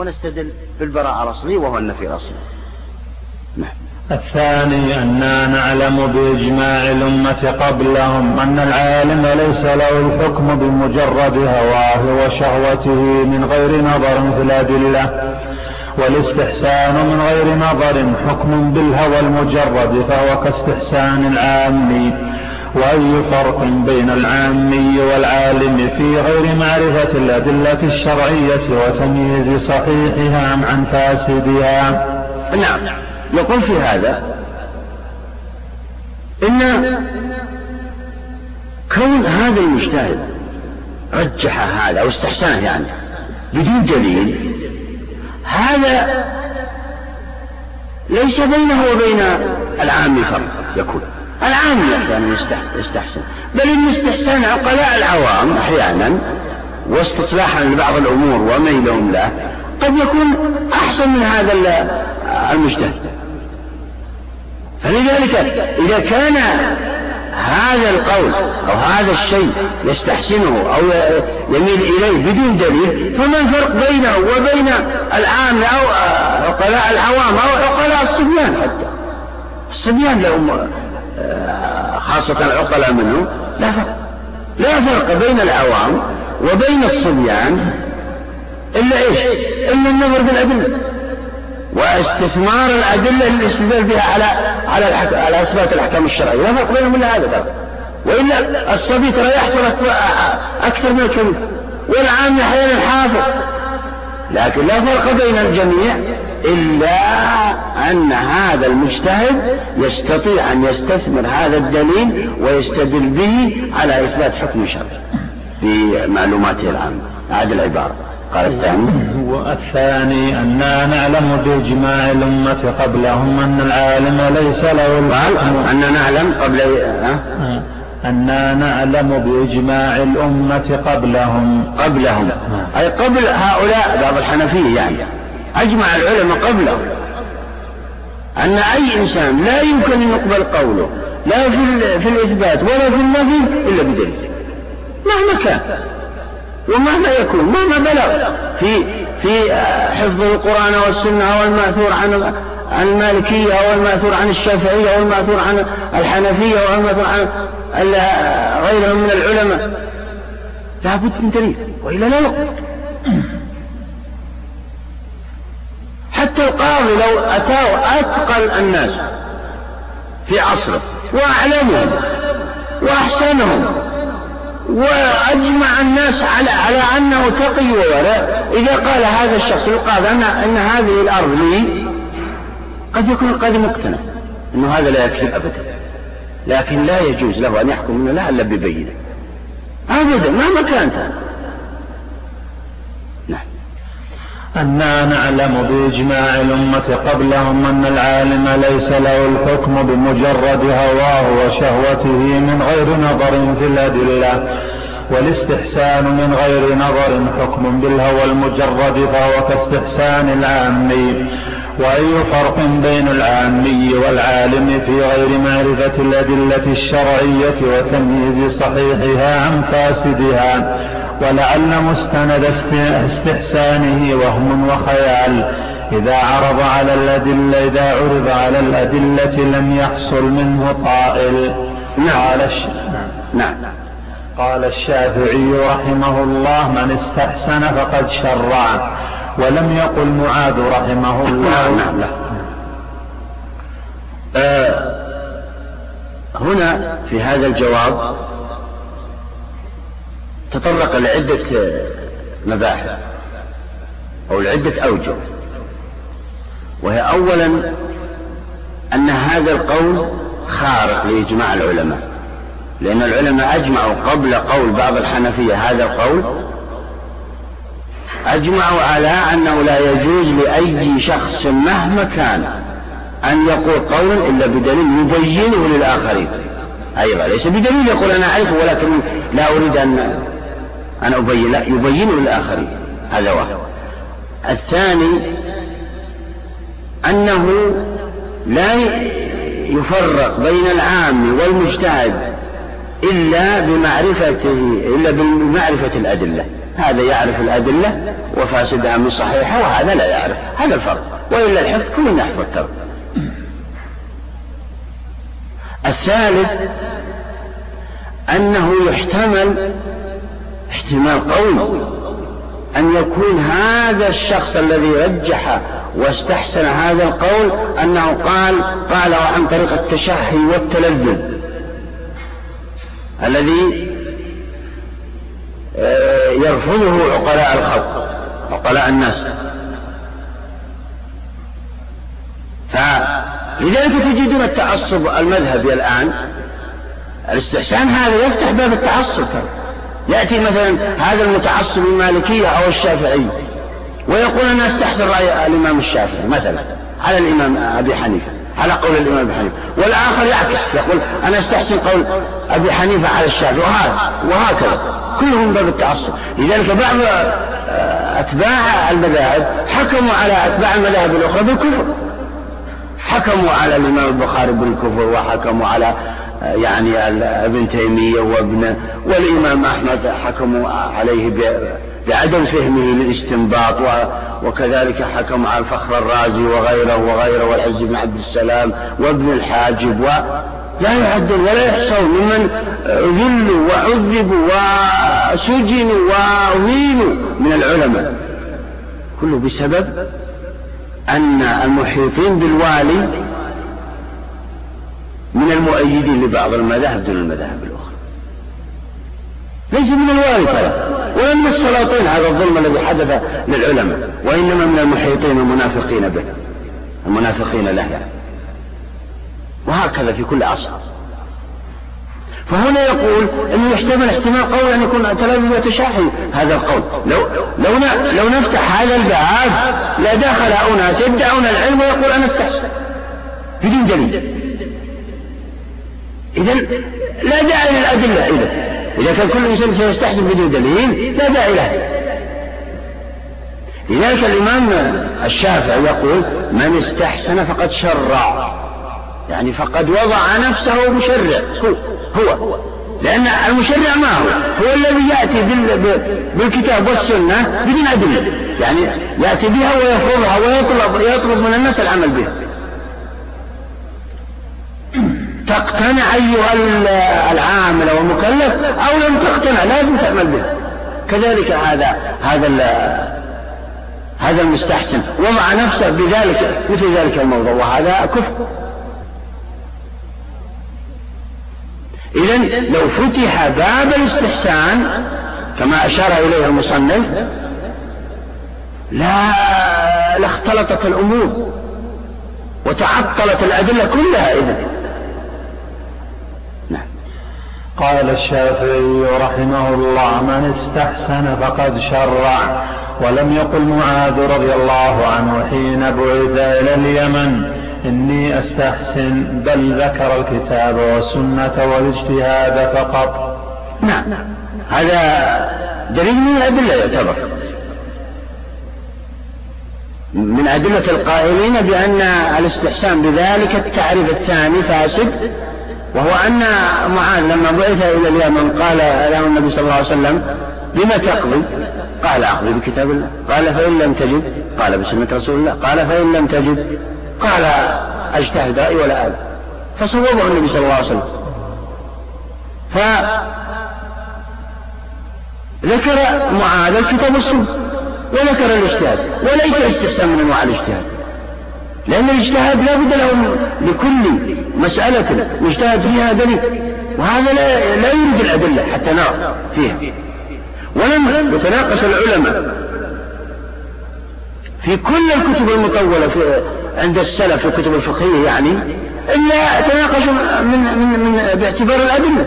ونستدل بالبراءة الأصلية وهو النفي الأصلي. نعم. الثاني أننا نعلم بإجماع الأمة قبلهم أن العالم ليس له الحكم بمجرد هواه وشهوته من غير نظر في الأدلة والاستحسان من غير نظر حكم بالهوى المجرد فهو كاستحسان العامي وأي فرق بين العامي والعالم في غير معرفة الأدلة الشرعية وتمييز صحيحها عن فاسدها؟ نعم. يقول في هذا إن كون هذا المجتهد رجح هذا أو استحسنه يعني بدون دليل هذا ليس بينه وبين العام فرق يكون. العام أحيانا يستحسن. بل إن استحسان عقلاء العوام أحيانا واستصلاحا لبعض الأمور وميلهم له قد يكون أحسن من هذا المجتهد. فلذلك إذا كان هذا القول أو هذا الشيء يستحسنه أو يميل إليه بدون دليل فما الفرق بينه وبين العام أو عقلاء العوام أو عقلاء الصبيان حتى؟ الصبيان لهم خاصة العقلاء منه لا فرق. لا فرق بين العوام وبين الصبيان. إلا إيش؟ إلا النظر في الأدلة. واستثمار الأدلة للاستدلال بها على على على إثبات الأحكام الشرعية. لا فرق بينهم إلا هذا فرق. وإلا الصبي ترى يحفظ أكثر من الكبير. والعام أحيانا حافظ. لكن لا فرق بين الجميع إلا أن هذا المجتهد يستطيع أن يستثمر هذا الدليل ويستدل به على إثبات حكم شرعي في معلوماته العامة. هذه العبارة. قال الثاني. الثاني أننا نعلم بإجماع الأمة قبلهم أن العالم ليس له الحكم. أننا نعلم قبل أه؟ أننا نعلم بإجماع الأمة قبلهم. قبلهم. أي قبل هؤلاء باب الحنفية يعني. أجمع العلماء قبلهم. أن أي إنسان لا يمكن أن يقبل قوله. لا في, في الإثبات ولا في النفي إلا بدليل. مهما كان. ومهما يكون. مهما بلغ. في في حفظ القرآن والسنة والمأثور عن عن المالكية والمأثور عن الشافعية والمأثور عن الحنفية والمأثور عن غيرهم من العلماء. لابد من دليل وإلا لا يقبل. حتى القاضي لو أتاه أتقن الناس في عصره وأعلمهم وأحسنهم وأجمع الناس على على أنه تقي وورع إذا قال هذا الشخص القاضي أن أن هذه الأرض لي قد يكون القاضي مقتنع أنه هذا لا يكفي أبدا. لكن لا يجوز له أن يحكم منه لا إلا ببينة أبدا. مهما كانت. هذا أنا نعلم بإجماع الأمة قبلهم أن العالم ليس له الحكم بمجرد هواه وشهوته من غير نظر في الأدلة والاستحسان من غير نظر حكم بالهوى المجرد فهو كاستحسان العامي وأي فرق بين العامي والعالم في غير معرفة الأدلة الشرعية وتمييز صحيحها عن فاسدها؟ ولعل مستند استحسانه وهم وخيال. إذا عرض على الأدلة إذا عرض على الأدلة لم يحصل منه طائل نعم. قال الش... نعم. قال الشافعي رحمه الله من استحسن فقد شرع. ولم يقل معاذ رحمه الله نعم نعم, نعم. آه هنا في هذا الجواب تطرق لعدة مباحث أو لعدة أوجه وهي أولا أن هذا القول خارق لإجماع العلماء لأن العلماء أجمعوا قبل قول بعض الحنفية هذا القول أجمعوا على أنه لا يجوز لأي شخص مهما كان أن يقول قولا إلا بدليل يبينه للآخرين. أيضا ليس بدليل يقول أنا أعرفه ولكن لا أريد أن أن أبين لا يبينه للآخرين. هذا واحد. الثاني أنه لا يفرق بين العام والمجتهد إلا بمعرفته إلا بمعرفة الأدلة. هذا يعرف الأدلة وفاسدها من صحيحة وهذا لا يعرف. هذا الفرق. وإلا الحفظ كل يحفظ ترى الثالث أنه يحتمل احتمال قوي أن يكون هذا الشخص الذي رجح واستحسن هذا القول أنه قال قال عن طريق التشهي والتلذذ. الذي يرفضه عقلاء الخلق عقلاء الناس. فلذلك تجدون التعصب المذهبي الآن الاستحسان هذا يفتح باب التعصب يأتي مثلا هذا المتعصب المالكية أو الشافعي ويقول أنا أستحسن رأي الإمام الشافعي مثلا على الإمام أبي حنيفة. على قول الإمام أبي حنيفة. والآخر يعكس يقول أنا أستحسن قول أبي حنيفة على الشافعي وهكذا كلهم باب التعصب. لذلك بعض آه، أتباع المذاهب حكموا على أتباع المذاهب الأخرى بالكفر. حكموا على الإمام البخاري بالكفر وحكموا على آه، يعني ابن تيمية وابن والإمام أحمد حكموا عليه بعدم فهمه للاستنباط وكذلك حكم على الفخر الرازي وغيره وغيره والعز بن عبد السلام وابن الحاجب لا يعدل ولا يحصون ممن ذلوا وعذبوا وسجنوا وأهينوا من العلماء. كله بسبب أن المحيطين بالوالي من المؤيدين لبعض المذاهب دون المذاهب الأخرى. ليس من ترى ولا من السلاطين هذا الظلم الذي حدث للعلماء. وإنما من المحيطين المنافقين به. المنافقين له. وهكذا في كل عصر فهنا يقول انه يحتمل احتمال قول أن يكون تلازم وتشاحن هذا القول. لو لو لو نفتح هذا الباب لدخل اناس يدعون العلم ويقول أنا استحسن. بدون دليل. اذا لا داعي للأدلة اذا إذا كان كل إنسان سيستحسن بدون دليل لا داعي له. لذلك الإمام الشافعي يقول من استحسن فقد شرع. يعني فقد وضع نفسه مشرع. هو هو. لأن المشرع ما هو؟ هو الذي يأتي بالكتاب والسنة بدون أدلة. يعني يأتي بها ويفرضها ويطلب يطلب من الناس العمل بها. تقتنع أيها العامل والمكلف أو لم تقتنع لازم تعمل بها كذلك هذا هذا هذا المستحسن. وضع نفسه بذلك مثل ذلك الموضوع وهذا كفر. إذا لو فتح باب الاستحسان كما أشار إليه المصنف لا لاختلطت الأمور وتعطلت الأدلة كلها إذا نعم. قال الشافعي رحمه الله من استحسن فقد شرع. ولم يقل معاذ رضي الله عنه حين بعث إلى اليمن إني أستحسن بل ذكر الكتاب والسنة والاجتهاد فقط. نعم. هذا دليل من الأدلة يعتبر. من أدلة القائلين بأن الاستحسان بذلك التعريف الثاني فاسد. وهو أن معاذ لما بعث إلى اليمن قال له النبي صلى الله عليه وسلم بما تقضي؟ قال أقضي بكتاب الله. قال فإن لم تجد؟ قال بسنة رسول الله. قال فإن لم تجد؟ قال أجتهد رأي ولا آل. فصوبه النبي صلى الله عليه وسلم. فذكر معاذ الكتاب والسنة وذكر الاجتهاد وليس الاستحسان من أنواع الاجتهاد لأن الاجتهاد لا بد له لكل مسألة يجتهد فيها دليل. وهذا لا, لا يريد الأدلة حتى نرى فيها. ولم يتناقش العلماء في كل الكتب المطولة في عند السلف في الكتب الفقهية يعني إلا تناقش من, من, من باعتبار الأدلة.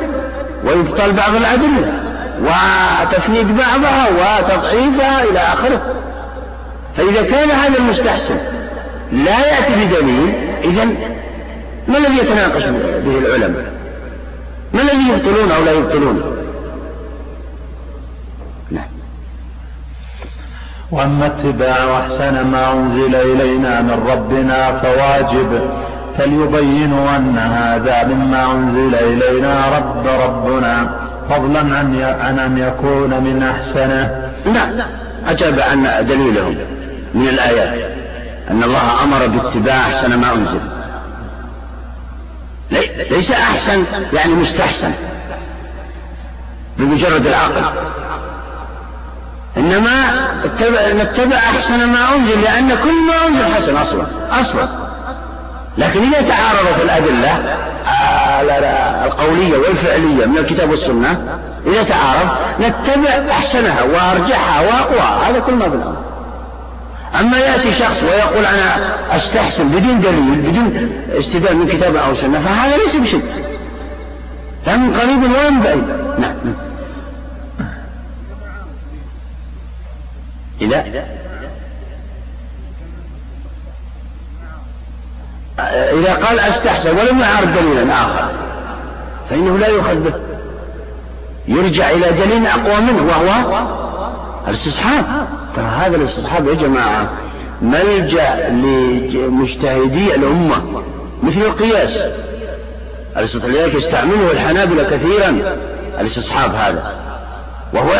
ويبطل بعض الأدلة. وتفنيد بعضها وتضعيفها إلى آخره. فإذا كان هذا المستحسن لا يأتي بدليل إذا ما الذي يتناقش به العلماء؟ ما الذي يبطلون أو لا يبطلون؟ وأما اتباع أحسن ما أنزل إلينا من ربنا فواجب فليبينوا أن هذا مما أنزل إلينا رب ربنا فضلا عن أن يكون من أحسنه نعم أجاب عن دليلهم من الآيات أن الله أمر باتباع أحسن ما أنزل ليس أحسن يعني مستحسن. بمجرد العقل. إنما نتبع أحسن ما أنزل لأن كل ما أنزل حسن أصلا أصلا. لكن إذا تعارضت الأدلة آه، القولية والفعلية من الكتاب والسنة إذا تعارض نتبع أحسنها وأرجحها وأقواها هذا كل ما في الأمر. أما يأتي شخص ويقول أنا أستحسن بدون دليل بدون استدلال من كتاب أو سنة فهذا ليس بشد لا من قريب ولا من بعيد. نعم. إذا؟ إذا قال أستحسن ولم يعرض دليلا آخر فإنه لا يؤخذ به. يرجع إلى دليل أقوى منه وهو الاستصحاب. ترى هذا الاستصحاب يا جماعة ملجأ لمجتهدي الأمة مثل القياس. لذلك يستعمله الحنابلة كثيرا الاستصحاب هذا. وهو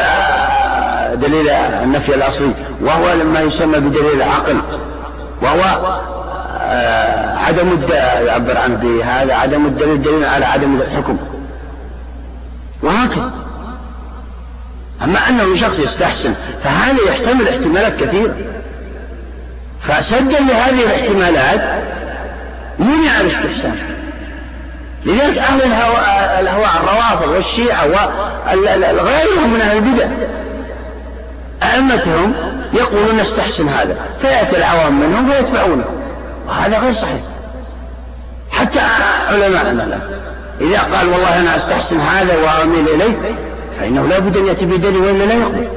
دليل النفي الأصلي وهو ما يسمى بدليل العقل وهو آه، عدم يعبر عنه بهذا عدم الدليل دليل على عدم الحكم. وهكذا. أما أنه شخص يستحسن فهذا يحتمل احتمالات كثيرة. فسدا لهذه الاحتمالات منع الاستحسان. لذلك أهل الهواء, الهواء الروافض والشيعة وغيرهم من أهل البدع أئمتهم يقولون نستحسن هذا فيأتي العوام منهم فيتبعونه وهذا غير صحيح. حتى علماءنا إذا قال والله أنا أستحسن هذا وأميل إليه فإنه لا بد أن يأتي بدليل وإلا لا يقبل.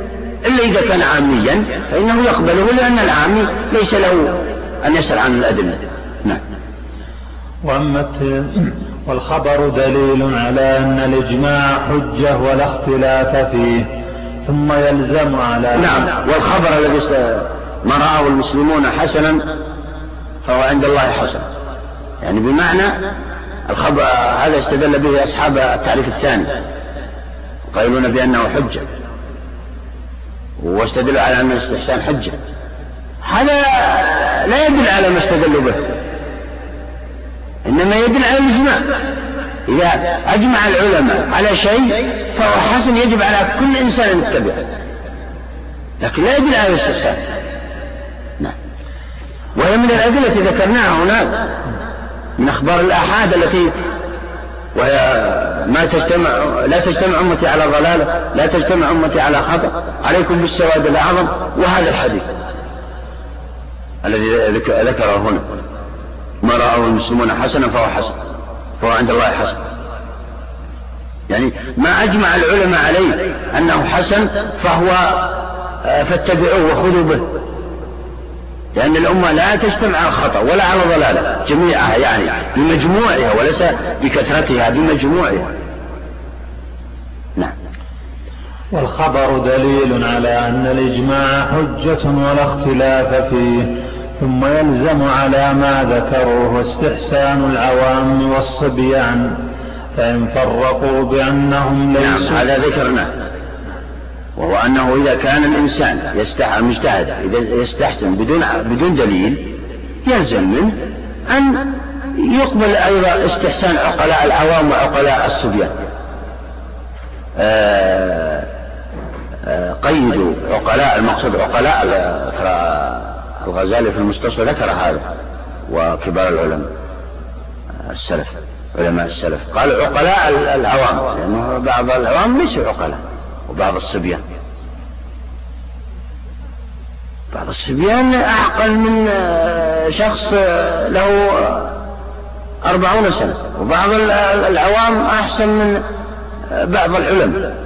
إلا إذا كان عاميا فإنه يقبله لأن العامي ليس له أن يسأل عن الأدلة. نعم. وأما والخبر دليل على أن الإجماع حجة ولا اختلاف فيه ثم يلزم على نعم. والخبر الذي ما رآه المسلمون حسنا فهو عند الله حسن. يعني بمعنى الخبر هذا استدل به أصحاب التعريف الثاني. قائلون بأنه حجة. واستدلوا على أن الاستحسان حجة. هذا لا يدل على ما استدلوا به. إنما يدل على الإجماع. إذا أجمع العلماء على شيء فهو حسن يجب على كل إنسان أن يتبعه. لكن لا يدل على الاستحسان. نعم. وهي من الأدلة التي ذكرناها هناك. من أخبار الآحاد التي وهي ما تجتمع لا تجتمع أمتي على ضلالة لا تجتمع أمتي على خطأ عليكم بالسواد الأعظم وهذا الحديث الذي ذكره هنا. ما رآه المسلمون حسنا فهو حسن فهو عند الله حسن. يعني ما أجمع العلماء عليه أنه حسن فهو آه، فاتبعوه وخذوا به. لأن الأمة لا تجتمع على خطأ ولا على ضلالة. جميعها يعني بمجموعها وليس بكثرتها بمجموعها. نعم. والخبر دليل على أن الإجماع حجة ولا اختلاف فيه ثم يلزم على ما ذكروه استحسان العوام والصبيان فإن فرقوا بأنهم نعم، ليسوا نعم هذا ذكرناه. وهو أنه إذا كان الإنسان. المجتهد إذا يستحسن بدون بدون دليل يلزم منه أن يقبل أيضا استحسان عقلاء العوام وعقلاء الصبيان آه آه قيدوا عقلاء المقصود عقلاء الغزالي في المستصفى ذكر هذا وكبار العلماء السلف علماء السلف قال عقلاء العوام لأنه بعض العوام ليسوا عقلاء وبعض الصبيان. بعض الصبيان أعقل من شخص له أربعون سنة. وبعض العوام أحسن من بعض العلماء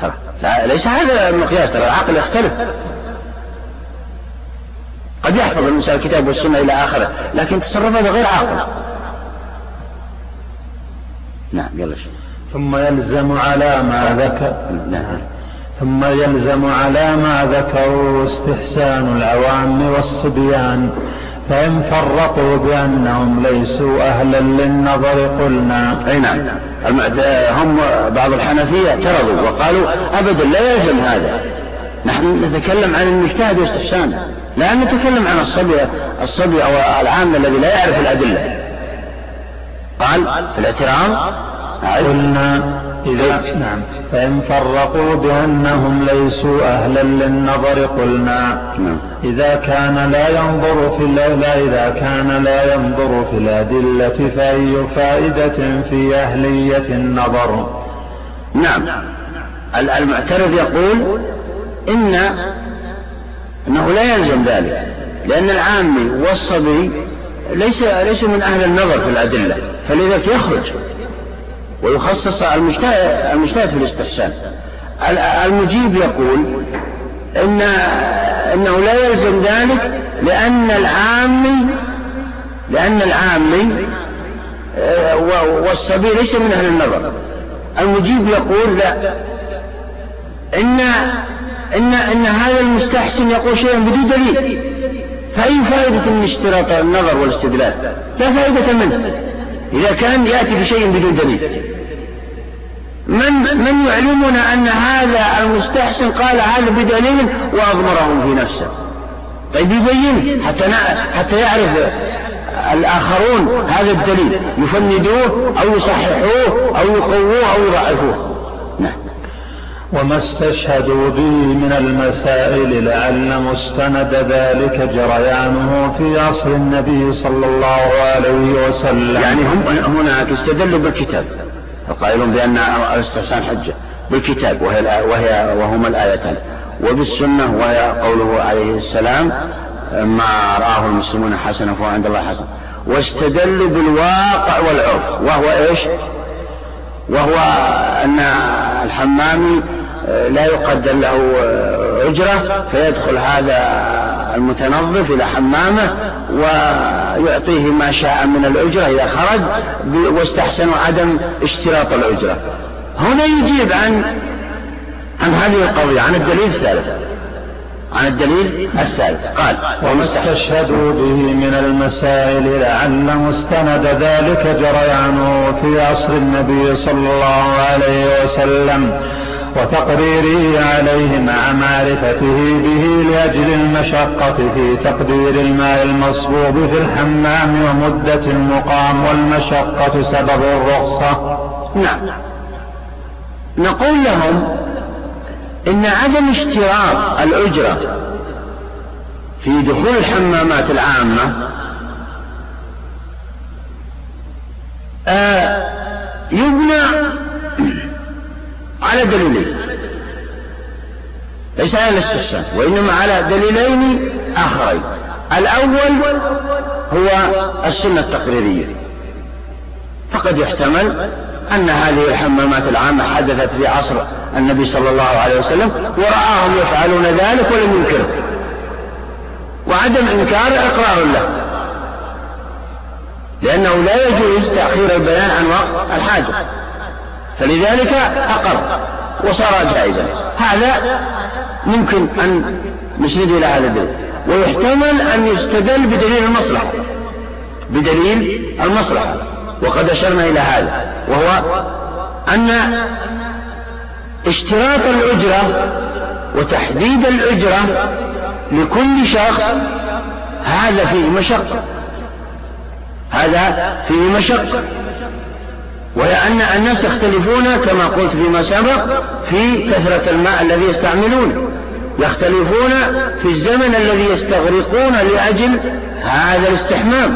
ترى. ليس هذا المقياس ترى العقل يختلف. قد يحفظ الإنسان الكتاب والسنة إلى آخره لكن تصرفاته غير عاقل نعم يلا شيء ثم يلزم على ما ذكر نعم. ثم يلزم على ما ذكروا استحسان العوام والصبيان فإن فرقوا بأنهم ليسوا أهلا للنظر قلنا. أي نعم. هم بعض الحنفية اعترضوا وقالوا أبدا لا يلزم هذا. نحن نتكلم عن المجتهد واستحسان لا نتكلم عن الصبي الصبي أو العام الذي لا يعرف الأدلة. قال في الاعتراض قلنا إذا نعم. فإن فرقوا بأنهم ليسوا أهلا للنظر قلنا نعم. إذا كان لا ينظر في لا إذا كان لا ينظر في الأدلة فأي فائدة في أهلية النظر؟ نعم. المعترف يقول إن أنه لا يلزم ذلك لأن العامي والصبي ليس ليس من أهل النظر في الأدلة فلذلك يخرج. ويخصص المجتهد في الاستحسان. المجيب يقول إن أنه لا يلزم ذلك لأن العامي لأن العامي آه، والصبي ليس من أهل النظر. المجيب يقول لا. إن إن إن هذا المستحسن يقول شيئا بدون دليل. فأي فائدة من اشتراط النظر والاستدلال؟ لا فائدة منه. إذا كان يأتي بشيء بدون دليل. من من يعلمنا أن هذا المستحسن قال هذا بدليل وأضمره في نفسه. طيب يبين حتى حتى يعرف الآخرون هذا الدليل. يفندوه أو يصححوه أو يقووه أو يضعفوه. نعم. وما استشهدوا به من المسائل لعل مستند ذلك جريانه في عصر النبي صلى الله عليه وسلم. يعني هم هناك استدلوا بالكتاب. القائلون بأن الاستحسان حجة بالكتاب وهي, وهي وهما الآيتان وبالسنة وهي قوله عليه السلام ما رآه المسلمون حسنا فهو عند الله حسن واستدلوا بالواقع والعرف وهو إيش؟ وهو أن الحمامي لا يقدر له أجرة فيدخل هذا المتنظف إلى حمامه ويعطيه ما شاء من الأجرة إذا خرج واستحسنوا عدم اشتراط الأجرة. هنا يجيب عن عن هذه القضية عن الدليل الثالث. عن الدليل الثالث. قال وما استشهدوا به من المسائل لعل مستند ذلك جريانه في عصر النبي صلى الله عليه وسلم. وتقريره عليه مع معرفته به لأجل المشقة في تقدير الماء المصبوب في الحمام ومدة المقام والمشقة سبب الرخصة. نعم. نقول لهم إن عدم اشتراط الأجرة في دخول الحمامات العامة آه يبنى على دليلين. ليس على الاستحسان وإنما على دليلين آخرين. الأول هو السنة التقريرية. فقد يحتمل أن هذه الحمامات العامة حدثت في عصر النبي صلى الله عليه وسلم ورآهم يفعلون ذلك ولم ينكره وعدم إنكار إقرار له. لأنه لا يجوز تأخير البيان عن وقت الحاجة. فلذلك أقر وصار جائزا. هذا ممكن أن نسند إلى هذا الدليل. ويحتمل أن يستدل بدليل المصلحة. بدليل المصلحة. وقد أشرنا إلى هذا وهو أن اشتراط الأجرة وتحديد الأجرة لكل شخص هذا فيه مشقة. هذا فيه مشقة. وهي أن الناس يختلفون كما قلت فيما سبق في كثرة الماء الذي يستعملونه يختلفون في الزمن الذي يستغرقون لأجل هذا الاستحمام.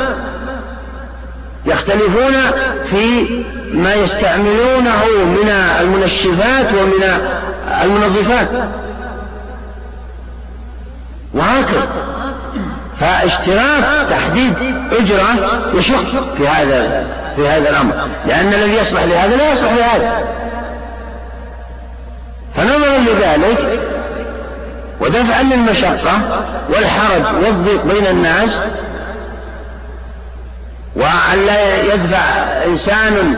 يختلفون في ما يستعملونه من المنشفات ومن المنظفات. وهكذا. فاشتراط تحديد أجرة يشق في هذا. في هذا الأمر. لأن الذي يصلح لهذا لا يصلح لهذا. فنظرا لذلك ودفعا للمشقة والحرج والضيق بين الناس وأن لا يدفع إنسان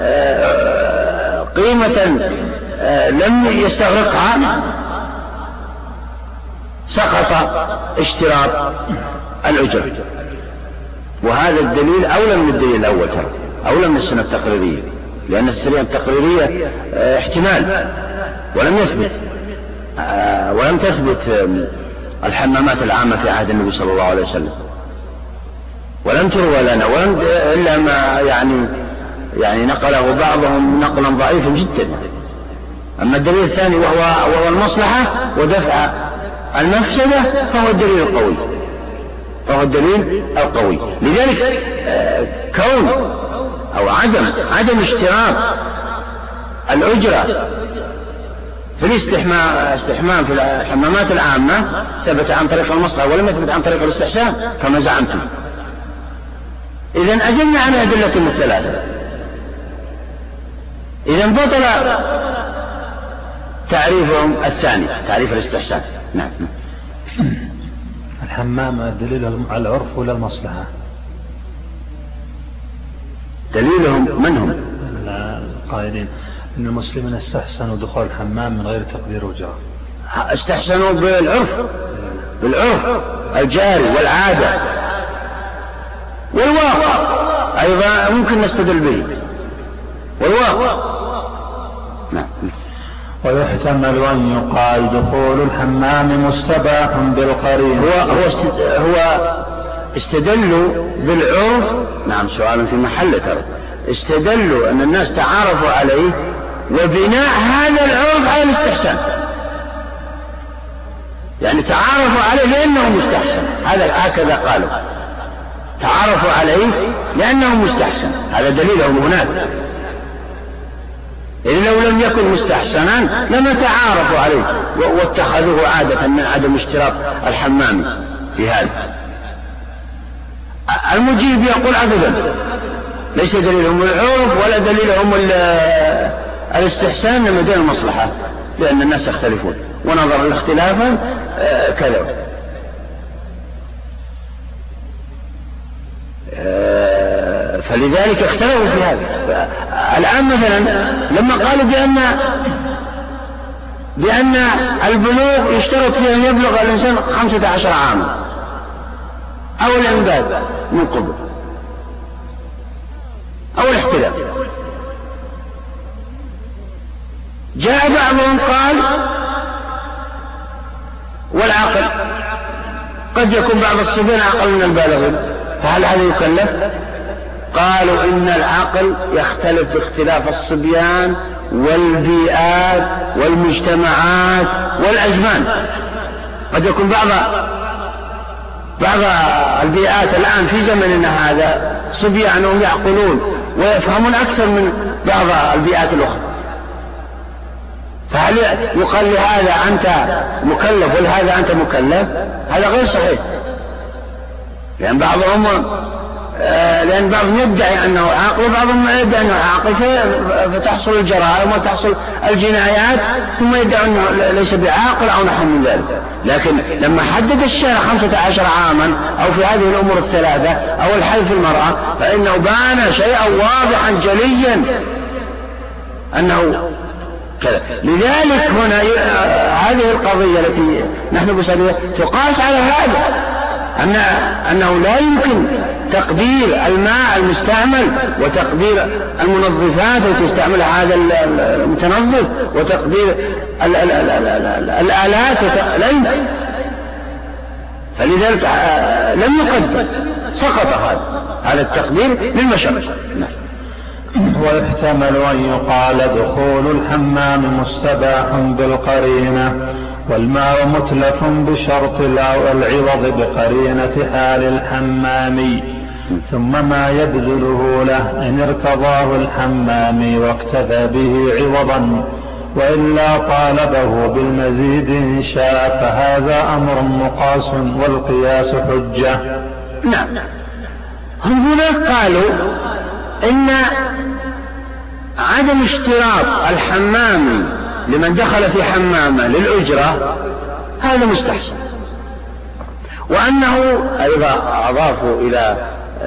آه، قيمة آه، لم يستغرقها سقط اشتراط الأجر. وهذا الدليل أولى من الدليل الأول ترى أولى من السنة التقريرية لأن السنة التقريرية آه، احتمال ولم يثبت آه، ولم تثبت الحمامات العامة في عهد النبي صلى الله عليه وسلم. ولم تروى لنا ولم إلا ما يعني يعني نقله بعضهم نقلا ضعيفا جدا. أما الدليل الثاني وهو وهو المصلحة ودفع المفسدة فهو الدليل القوي. فهو الدليل القوي. لذلك كون أو عدم عدم اشتراط الأجرة في الاستحمام في الحمامات العامة ثبت عن طريق المصلحة ولم يثبت عن طريق الاستحسان كما زعمتم. إذا أجلنا عن أدلة الثلاثة إذا بطل تعريفهم الثاني تعريف الاستحسان. نعم. الحمام دليل على العرف ولا المصلحة؟ دليلهم من هم القائلين أن المسلمين استحسنوا دخول الحمام من غير تقدير وجرة. استحسنوا بالعرف بالعرف الجاري والعادة والواقع أيضا ممكن نستدل به. والواقع. نعم. ويحتمل أن يقال دخول الحمام مستباح بالقرين. هو هو هو استدلوا بالعرف نعم سؤال في محل ترى استدلوا أن الناس تعارفوا عليه وبناء هذا العرف على الاستحسان. يعني تعارفوا عليه لأنه مستحسن. هذا هكذا قالوا. تعارفوا عليه لأنه مستحسن. هذا دليلهم هناك. إذ لو لم يكن مستحسنا لما تعارفوا عليه واتخذوه عادة من عدم اشتراط الحمام في هذا. المجيب يقول أبدا ليس دليلهم العرف ولا دليلهم الاستحسان إنما دين المصلحة لأن الناس يختلفون ونظر الاختلاف آه، كذا آه، فلذلك اختلفوا في هذا. الآن مثلا لما قالوا بأن بأن البلوغ يشترط فيه أن يبلغ الإنسان خمسة عشر عاما أو الإنبات من قبل أو الاحتلال. جاء بعضهم قال والعقل قد يكون بعض الصبيان أقل من البالغين فهل هذا يكلف؟ قالوا إن العقل يختلف باختلاف الصبيان والبيئات والمجتمعات والأزمان. قد يكون بعض بعض البيئات الآن في زمننا هذا صبيانهم يعقلون ويفهمون أكثر من بعض البيئات الأخرى. فهل يقال لهذا أنت مكلف؟ ولهذا أنت مكلف؟ هذا غير صحيح. لأن بعضهم آه، لأن بعضهم يدعي أنه عاقل وبعضهم يدعي أنه عاقل فتحصل الجرائم وتحصل الجنايات ثم يدعي أنه ليس بعاقل أو نحو من ذلك. لكن لما حدد الشارع خمسة عشر عاما أو في هذه الأمور الثلاثة أو الحل في المرأة فإنه بان شيئا واضحا جليا أنه كذا. لذلك هنا آه، هذه القضية التي نحن بصددها تقاس على هذا. أن أنه لا يمكن تقدير الماء المستعمل وتقدير المنظفات التي يستعملها هذا المتنظف وتقدير الآلات لا يمكن فلذلك آه، لم يقدر. سقط هذا. هذا التقدير للمشقة نعم. ويحتمل أن يقال دخول الحمام مستباح بالقرينة. والماء متلف بشرط العوض بقرينة حال الحمام. ثم ما يبذله له إن ارتضاه الحمام واكتفى به عوضا. وإلا طالبه بالمزيد إن شاء فهذا أمر مقاس والقياس حجة. نعم. هم هنا قالوا إن عدم اشتراط الحمام لمن دخل في حمامة للأجرة هذا مستحسن. وأنه أيضا أضافوا إلى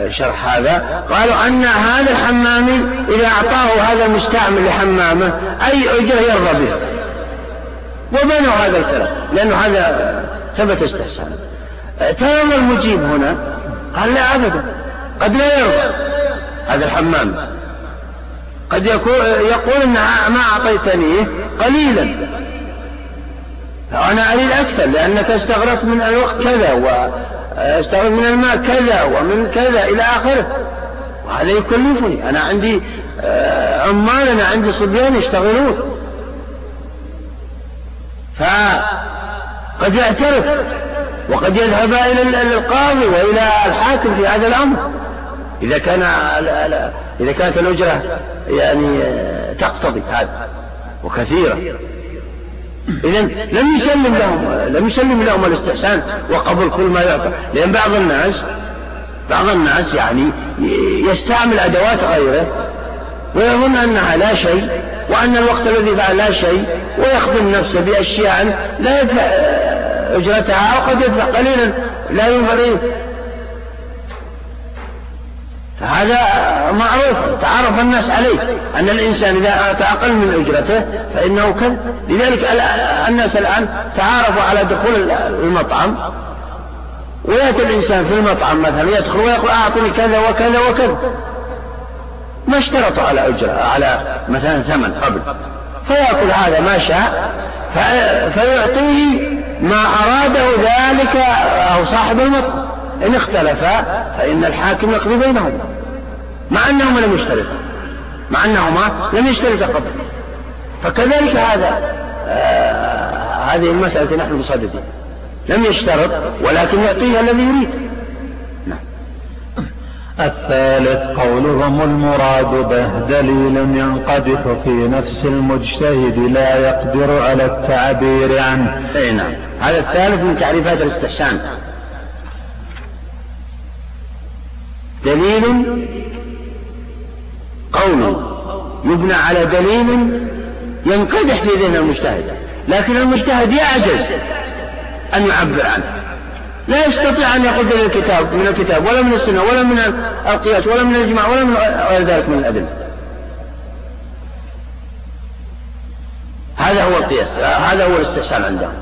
شرح هذا قالوا أن هذا الحمامي إذا أعطاه هذا المستعمل لحمامة أي أجرة يرضى بها وبنوا هذا الكلام لأنه هذا ثبت استحسان تمام المجيب هنا قال لا أبدا قد لا يرضى هذا الحمام. قد يكون يقول ان ما اعطيتنيه قليلا. أنا أريد أكثر لأنك استغرقت من الوقت كذا واستغرقت من الماء كذا ومن كذا إلى آخره. وهذا يكلفني. أنا عندي آه، عمال أنا عندي صبيان يشتغلون. فقد يعترف وقد يذهب إلى القاضي وإلى الحاكم في هذا الأمر. إذا كان إذا كانت الأجرة يعني تقتضي هذا. وكثيرة. إذا لم يسلم لهم لم يسلم لهم الاستحسان وقبل كل ما يعطى. لأن بعض الناس بعض الناس يعني يستعمل أدوات غيره ويظن أنها لا شيء وأن الوقت الذي فعل لا شيء ويخدم نفسه بأشياء لا يدفع أجرتها أو قد يدفع قليلا لا ينفع فهذا معروف تعرف الناس عليه أن الإنسان إذا أتى أقل من أجرته فإنه كذب. لذلك الناس الآن تعارفوا على دخول المطعم. ويأتي الإنسان في المطعم مثلا يدخل ويقول أعطني كذا وكذا وكذا. ما اشترطوا على أجرة على مثلا ثمن قبل. فيأكل هذا ما شاء فيعطيه ما أراده ذلك أو صاحب المطعم. إن اختلفا فإن الحاكم يقضي بينهما مع أنهما لم يشترطا مع أنهما لم يشترطا قبل فكذلك هذا آه هذه المسألة نحن بصددها لم يشترط ولكن يعطيها الذي يريد. نعم. الثالث قولهم المراد به دليل ينقدح في نفس المجتهد لا يقدر على التعبير عنه. اي نعم. هذا الثالث من تعريفات الاستحسان. دليل قول يبنى على دليل ينقدح في ذهن المجتهد لكن المجتهد يعجز أن يعبر عنه. لا يستطيع أن يقول من الكتاب من الكتاب ولا من السنة ولا من القياس ولا من الإجماع ولا من غير ذلك من الأدلة. هذا هو القياس هذا هو الاستحسان عندهم.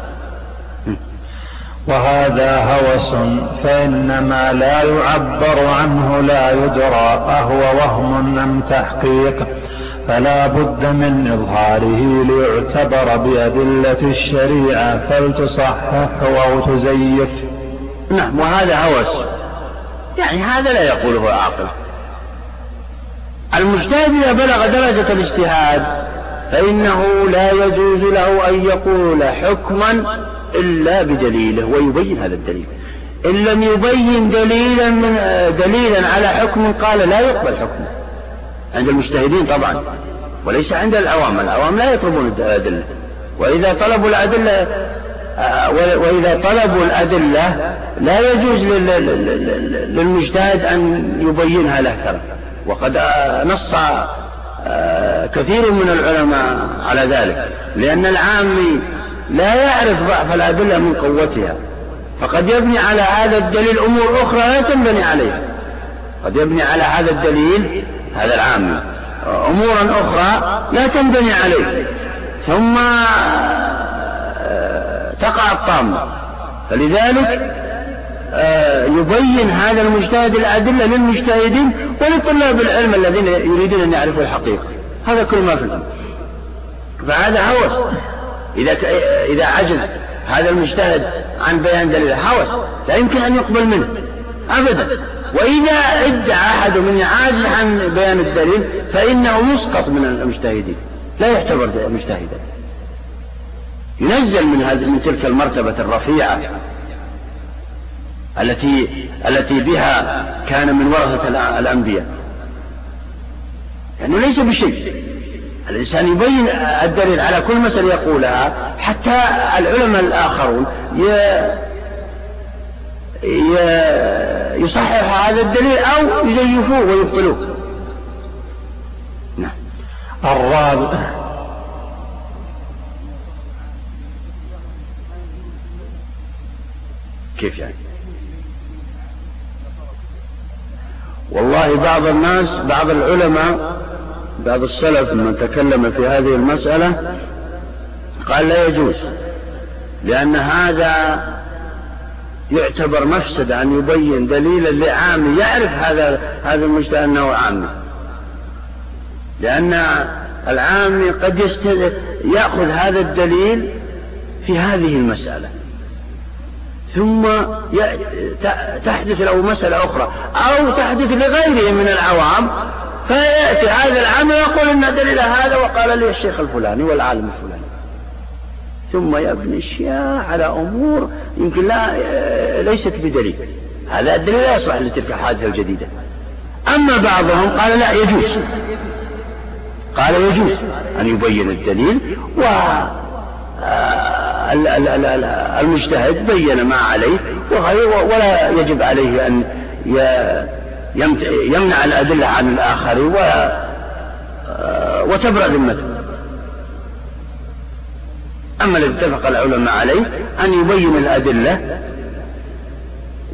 وهذا هوس فإنما لا يعبر عنه لا يدرى أهو وهم أم تحقيق. فلا بد من إظهاره ليعتبر بأدلة الشريعة فلتصحح أو تزيف. نعم وهذا هوس. يعني هذا لا يقوله عاقل المجتهد إذا بلغ درجة الاجتهاد فإنه لا يجوز له أن يقول حكما إلا بدليله ويبين هذا الدليل. إن لم يبين دليلا من دليلا على حكم قال لا يقبل حكمه. عند المجتهدين طبعا. وليس عند العوام. العوام لا يطلبون الأدلة. وإذا طلبوا الأدلة وإذا طلبوا الأدلة لا يجوز للمجتهد أن يبينها له. ترى وقد نص كثير من العلماء على ذلك. لأن العامي لا يعرف ضعف الأدلة من قوتها. فقد يبني على هذا الدليل أمور أخرى لا تنبني عليها. قد يبني على هذا الدليل هذا العام أمورا أخرى لا تنبني عليه. ثم آه، تقع الطامة. فلذلك آه، يبين هذا المجتهد الأدلة للمجتهدين ولطلاب العلم الذين يريدون أن يعرفوا الحقيقة. هذا كل ما في الأمر. فهذا هوس. إذا إذا عجز هذا المجتهد عن بيان دليل هوس لا يمكن أن يقبل منه. أبدا. وإذا ادعى أحد من عاجز عن بيان الدليل فإنه يسقط من المجتهدين. لا يعتبر مجتهدا. ينزل من هذه من تلك المرتبة الرفيعة التي التي بها كان من ورثة الأنبياء. يعني ليس بشيء. الإنسان يبين الدليل على كل مسألة يقولها حتى العلماء الآخرون يصحح هذا الدليل أو يزيفوه ويبطلوه. نعم. الرابع. كيف يعني؟ والله بعض الناس بعض العلماء بعض السلف من تكلم في هذه المسألة قال لا يجوز لأن هذا يعتبر مفسدة أن يبين دليلا لعام يعرف هذا هذا المجتهد أنه عامي لأن العامي قد يأخذ هذا الدليل في هذه المسألة. ثم تحدث له مسألة أخرى أو تحدث لغيره من العوام فيأتي هذا العام ويقول إن دليل هذا وقال لي الشيخ الفلاني والعالم الفلاني. ثم يبني الشيعة على أمور يمكن لا ليست بدليل. هذا الدليل لا يصلح لتلك الحادثة الجديدة. أما بعضهم قال لا يجوز. قال يجوز أن يبين الدليل و آه، المجتهد بين ما عليه ولا يجب عليه أن يمنع الأدلة عن الآخر آه، وتبرأ ذمته. أما الذي اتفق العلماء عليه أن يبين الأدلة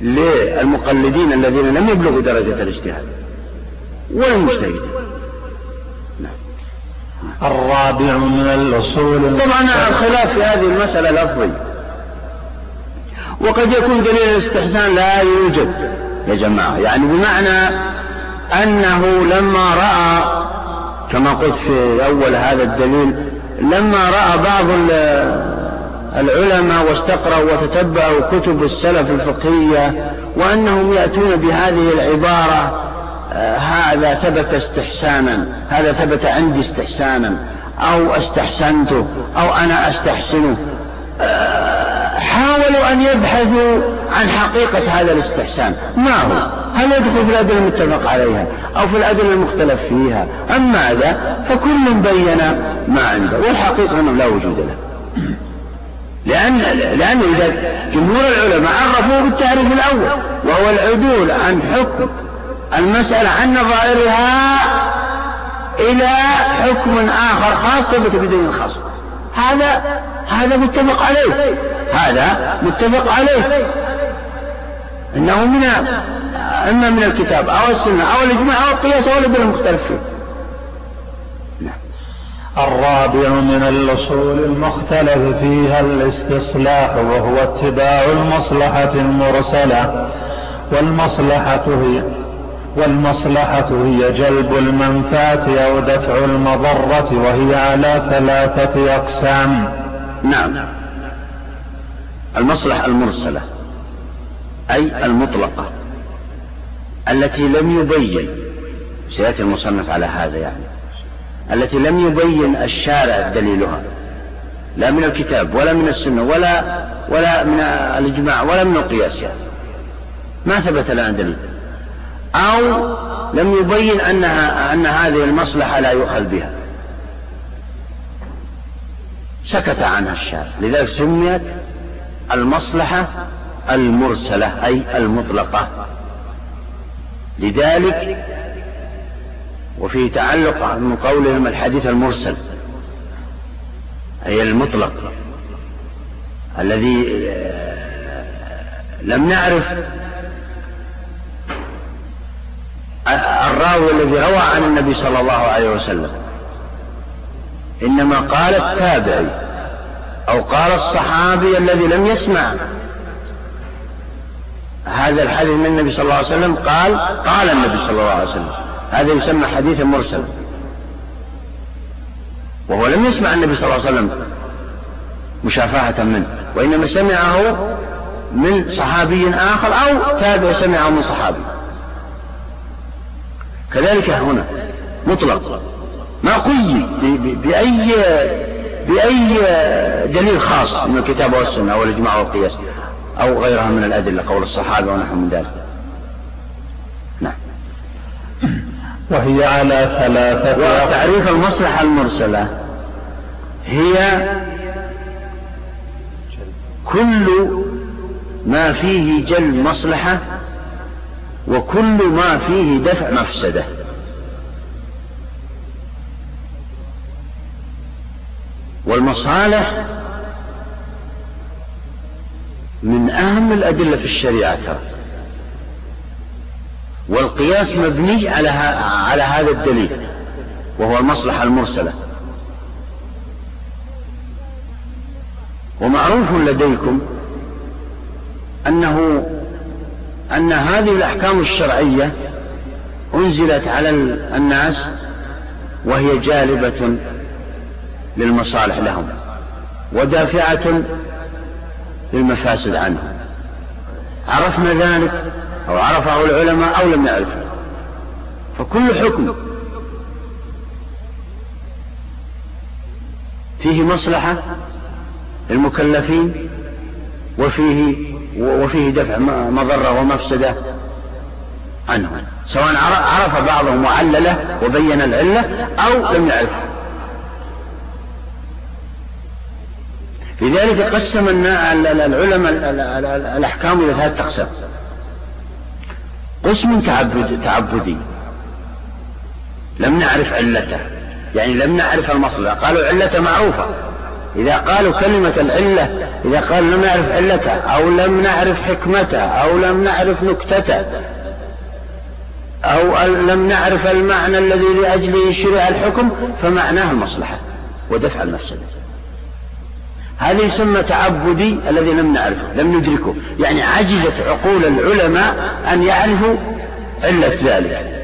للمقلدين الذين لم يبلغوا درجة الاجتهاد. والمجتهدين الرابع من الأصول طبعا الخلاف في هذه المسألة لفظي. وقد يكون دليل الاستحسان لا يوجد. يا جماعة. يعني بمعنى أنه لما رأى كما قلت في أول هذا الدليل لما رأى بعض العلماء واستقرأوا وتتبعوا كتب السلف الفقهية وأنهم يأتون بهذه العبارة آه، هذا ثبت استحسانا هذا ثبت عندي استحسانا أو استحسنته أو أنا أستحسنه آه، حاولوا أن يبحثوا عن حقيقة هذا الاستحسان. ما هو؟ هل يدخل في الأدلة المتفق عليها أو في الأدلة المختلف فيها؟ أم ماذا؟ فكل بين ما عنده والحقيقة أنه لا وجود له. لأن لأن إذا جمهور العلماء عرفوه بالتعريف الأول وهو العدول عن حكم المسألة عن نظائرها إلى حكم آخر خاص بدليل خاص. هذا هذا متفق عليه. هذا متفق عليه. إنه من أما من الكتاب أو السنة أو الإجماع أو القياس أو الأدلة المختلف فيه نعم. الرابع من الأصول المختلف فيها الاستصلاح وهو اتباع المصلحة المرسلة. والمصلحة هي والمصلحة هي جلب المنفعة أو دفع المضرة وهي على ثلاثة أقسام. نعم. المصلحة المرسلة أي المطلقة التي لم يبين سيأتي المصنف على هذا يعني التي لم يبين الشارع دليلها لا من الكتاب ولا من السنة ولا ولا من الإجماع ولا من القياس يعني. ما ثبت لنا دليل. أو لم يبين أنها أن هذه المصلحة لا يؤخذ بها. سكت عنها الشارع. لذلك سميت المصلحة المرسلة أي المطلقة. لذلك وفي تعلق من قولهم الحديث المرسل أي المطلق الذي آه، لم نعرف الراوي الذي روى عن النبي صلى الله عليه وسلم. إنما قال التابعي أو قال الصحابي الذي لم يسمع. هذا الحديث من النبي صلى الله عليه وسلم قال قال النبي صلى الله عليه وسلم. هذا يسمى حديث مرسل. وهو لم يسمع النبي صلى الله عليه وسلم مشافهة منه وإنما سمعه من صحابي آخر أو تابع سمعه من صحابي. كذلك هنا مطلق. ما قيد بأي بأي دليل خاص من الكتاب والسنة أو الإجماع والقياس أو غيرها من الأدلة قول الصحابة ونحو من ذلك. نعم. وهي على ثلاثة وتعريف المصلحة المرسلة هي كل ما فيه جلب مصلحة وكل ما فيه دفع مفسدة. والمصالح من أهم الأدلة في الشريعة ترى. والقياس مبني على على هذا الدليل وهو المصلحة المرسلة. ومعروف لديكم أنه أن هذه الأحكام الشرعية أنزلت على الناس وهي جالبة للمصالح لهم ودافعة للمفاسد عنه. عرفنا ذلك أو عرفه العلماء أو لم يعرفه. فكل حكم فيه مصلحة للمكلفين وفيه وفيه دفع مضرة ومفسدة عنهم. سواء عرف بعضهم وعلله وبين العلة أو لم يعرفه. لذلك قسم العلماء الأحكام إلى ثلاثة أقسام. قسم تعبد تعبدي. لم نعرف علته. يعني لم نعرف المصلحة. قالوا علته معروفة. إذا قالوا كلمة العلة إذا قالوا لم نعرف علته أو لم نعرف حكمته أو لم نعرف نكتته أو لم نعرف المعنى الذي لأجله شرع الحكم فمعناه المصلحة. ودفع المفسدة. هذا يسمى تعبدي الذي لم نعرفه لم ندركه. يعني عجزت عقول العلماء أن يعرفوا علة ذلك.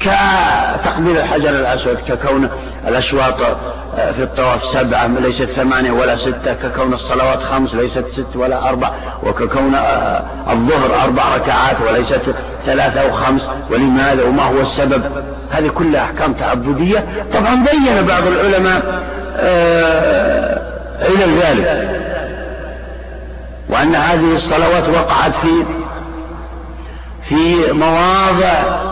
كتقبيل الحجر الأسود ككون الأشواط آه، في الطواف سبعة ليست ثمانية ولا ستة ككون الصلوات خمس ليست ست ولا أربع وككون آه، الظهر أربع ركعات وليست ثلاثة أو خمس ولماذا وما هو السبب؟ هذه كلها أحكام تعبدية. طبعا بين بعض العلماء آه، علل ذلك وأن هذه الصلوات وقعت في في مواضع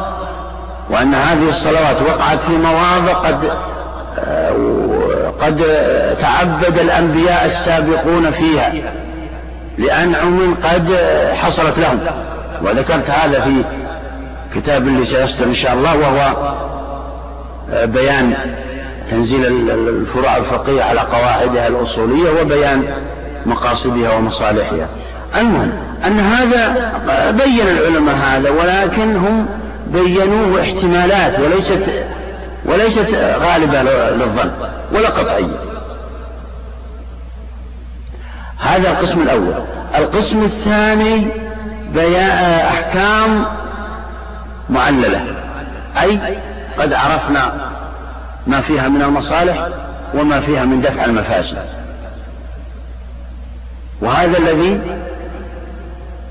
وأن هذه الصلوات وقعت في مواضع قد قد تعبد الأنبياء السابقون فيها لأنعم قد حصلت لهم. وذكرت هذا في كتاب اللي سيصدر إن شاء الله وهو بيان تنزيل الفروع الفقهية على قواعدها الأصولية وبيان مقاصدها ومصالحها. المهم أن هذا بين العلماء هذا ولكن هم بينوه احتمالات وليست وليست غالبة للظن ولا قطعية. هذا القسم الأول. القسم الثاني بيان أحكام معللة. أي قد عرفنا ما فيها من المصالح وما فيها من دفع المفاسد. وهذا الذي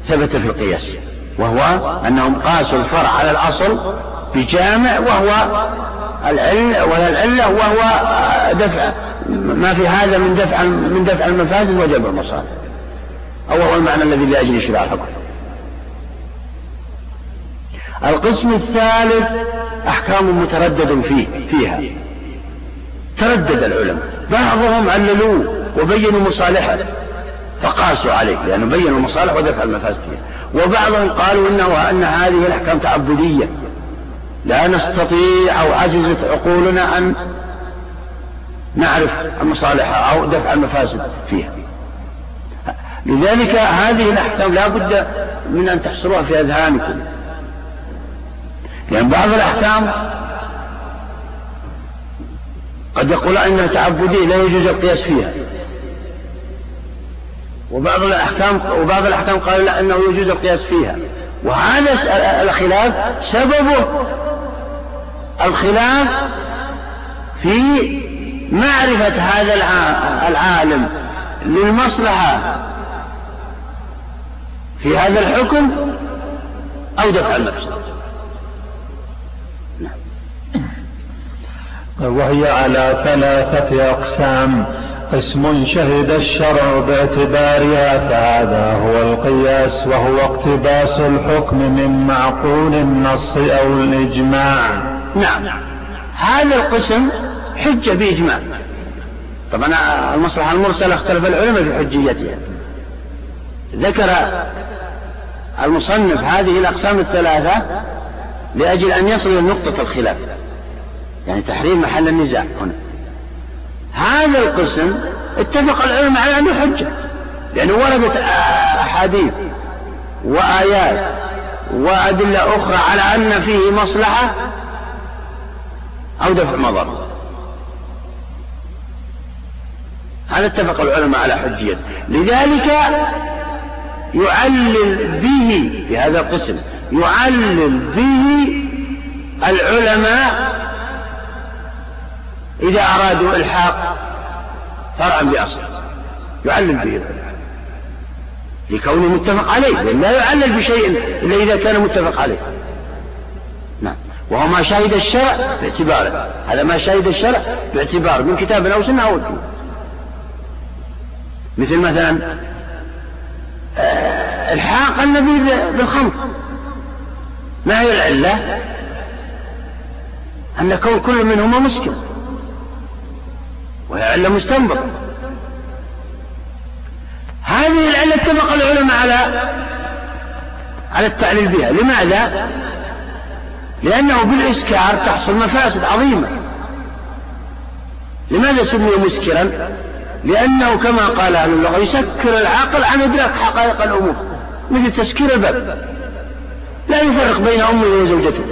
ثبت في القياس وهو أنهم قاسوا الفرع على الأصل بجامع وهو العلة العلة وهو دفع ما في هذا من دفع من دفع المفاسد وجبر المصالح. أو هو المعنى الذي لأجل شراء الحكم. القسم الثالث أحكام متردد فيه فيها. تردد العلماء. بعضهم عللوه وبينوا مصالحه. فقاسوا عليه لأنه بينوا المصالح ودفع المفاسد فيها. وبعضهم قالوا إنه أن هذه الأحكام تعبدية. لا نستطيع أو عجزت عقولنا أن نعرف المصالح أو دفع المفاسد فيها. لذلك هذه الأحكام لا بد من أن تحصروها في أذهانكم. لأن بعض الأحكام قد يقول إنها تعبدية لا يجوز القياس فيها. وبعض الأحكام وبعض الأحكام قالوا لا أنه يجوز القياس فيها. وهذا الخلاف سببه الخلاف في معرفة هذا العالم للمصلحة. في هذا الحكم أو دفع المفسدة. وهي على ثلاثة أقسام. قسم شهد الشرع باعتبارها فهذا هو القياس وهو اقتباس الحكم من معقول النص أو الإجماع. نعم. هذا القسم حجة بإجماع. طبعا المصلحة المرسلة اختلف العلماء في حجيتها. ذكر المصنف هذه الأقسام الثلاثة لأجل أن يصل إلى نقطة الخلاف. يعني تحرير محل النزاع هنا. هذا القسم اتفق العلماء على أنه حجة لأنه وردت أحاديث وآيات وأدلة أخرى على أن فيه مصلحة أو دفع مضر. هذا اتفق العلماء على حجيته لذلك يعلل به في هذا القسم يعلل به العلماء إذا أرادوا إلحاق فرعا بأصل يعلل به. لكونه متفق عليه لأن لا يعلل بشيء إلا إذا كان متفق عليه. نعم. وهو ما شهد الشرع باعتباره. هذا ما شهد الشرع باعتباره من كتاب أو سنة أو الدين مثل مثلا آه، إلحاق النبي بالخمر. ما هي العلة؟ أن كون كل منهما مسكر وهي علة مستنبطة هذه العلة اتفق العلماء على على التعليل بها. لماذا؟ لأنه بالإسكار تحصل مفاسد عظيمة. لماذا سمي مسكرا؟ لأنه كما قال أهل اللغة يسكر العقل عن إدراك حقائق الأمور. مثل تسكير الباب. لا يفرق بين أمه وزوجته.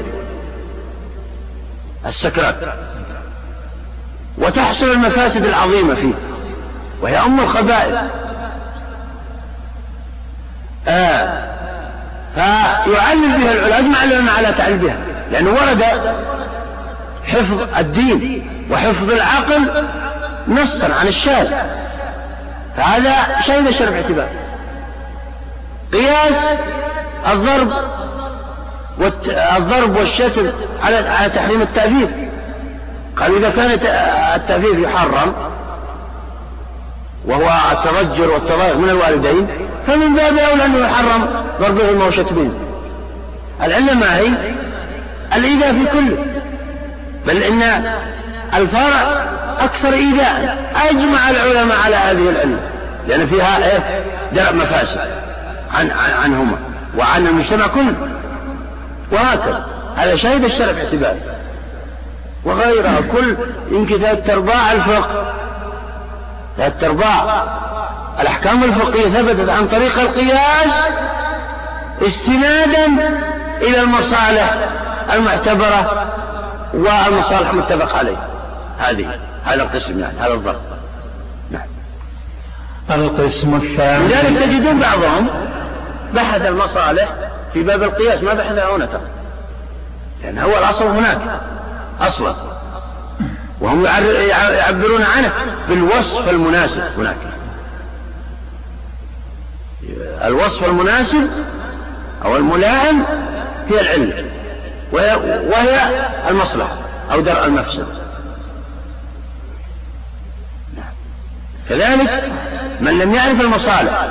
السكران. وتحصل المفاسد العظيمة فيه. وهي أم الخبائث. آه. فيعلل بها العلماء على تعليل بها. لأنه ورد حفظ الدين وحفظ العقل نصا عن الشارع. فهذا شيء الشرع باعتبار قياس الضرب والشتم على على تحريم التأثير قال إذا كان التأثير يحرم وهو التضجر والتضايق من الوالدين فمن باب أولى أنه يحرم ضربهما وشتمهما العلة ما هي؟ الإيذاء في كله بل إن الفرع أكثر إيذاء. أجمع العلماء على هذه العلة. لأن فيها إيه؟ درء مفاسد عن, عن عنهما. وعن المجتمع كله. وهكذا. هذا شهد الشرع باعتباره. وغيرها كل يمكن ثلاث ارباع الفقه. ثلاث ارباع الأحكام الفقهية ثبتت عن طريق القياس استنادا إلى المصالح المعتبرة والمصالح المتفق عليه. هذه هذا القسم يعني هذا الضرب نعم. القسم الثاني. لذلك تجدون بعضهم بحث المصالح في باب القياس ما بحثها هنا ترى. لأن هو الأصل هناك. أصلا. وهم يعبرون عنه بالوصف المناسب هناك. الوصف المناسب أو الملائم هي العلم وهي, المصلحة أو درء المفسد. كذلك من لم يعرف المصالح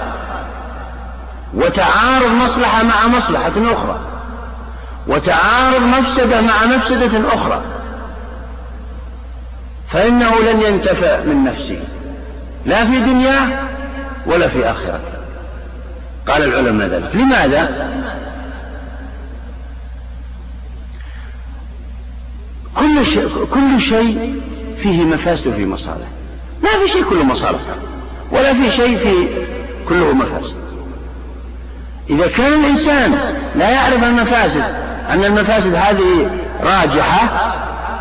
وتعارض مصلحة مع مصلحة أخرى. وتعارض مفسدة مع مفسدة أخرى. فإنه لن ينتفع من نفسه. لا في دنياه ولا في آخرته. قال العلماء ذلك. لماذا؟ كل شيء, كل شيء فيه مفاسد وفيه مصالح. ما في شيء كله مصالح ولا في شيء فيه كله مفاسد. إذا كان الإنسان لا يعرف المفاسد أن المفاسد هذه راجحة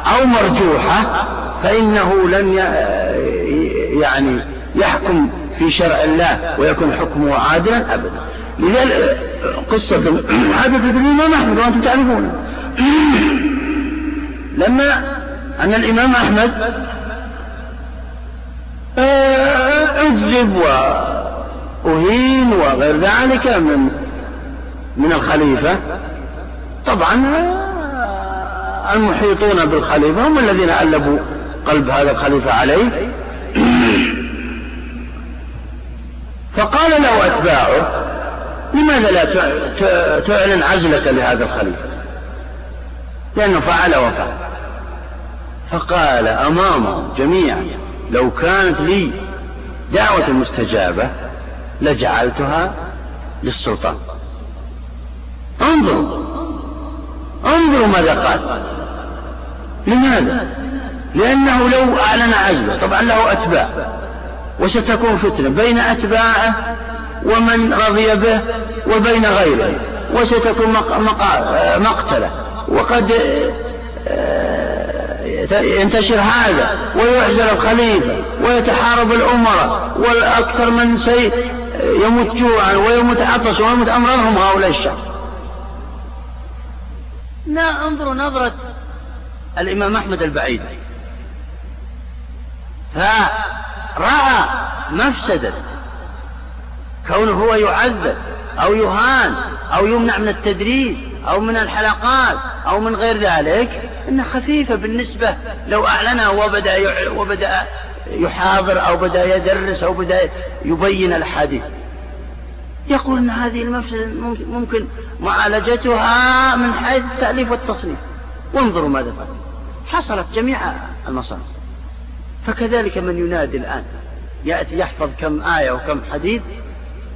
أو مرجوحة فإنه لن يعني يحكم في شرع الله ويكون حكمه عادلا أبدا. لذلك قصة حدثت الإمام أحمد وأنتم تعرفون. لما أن الإمام أحمد أكذب وأهين وغير ذلك من من الخليفة طبعا المحيطون بالخليفة هم الذين ألبوا قلب هذا الخليفة عليه. فقال له أتباعه لماذا لا تعلن عزلك لهذا الخليفة؟ لأنه فعل وفعل. فقال أمامهم جميعا لو كانت لي دعوة مستجابة لجعلتها للسلطان. انظروا انظروا ماذا قال. لماذا؟ لأنه لو أعلن عزله طبعا له أتباع. وستكون فتنة بين أتباعه ومن رضي به وبين غيره. وستكون مقتلة. وقد آه، ينتشر هذا ويعزل الخليفة ويتحارب الأمراء والأكثر من سي يموت جوعا ويموت عطشا ويموت أمرهم هؤلاء الشعب لا انظروا نظرة الإمام أحمد البعيد. رأى مفسدة كونه هو يعذب أو يهان أو يمنع من التدريس أو من الحلقات أو من غير ذلك إنها خفيفة بالنسبة. لو أعلنها وبدأ وبدأ يحاضر أو بدأ يدرس أو بدأ يبين الحديث يقول أن هذه المفسدة ممكن معالجتها من حيث التأليف والتصنيف. وانظروا ماذا فعل. حصلت جميع المصالح فكذلك من ينادي الآن. يأتي يحفظ كم آية وكم حديث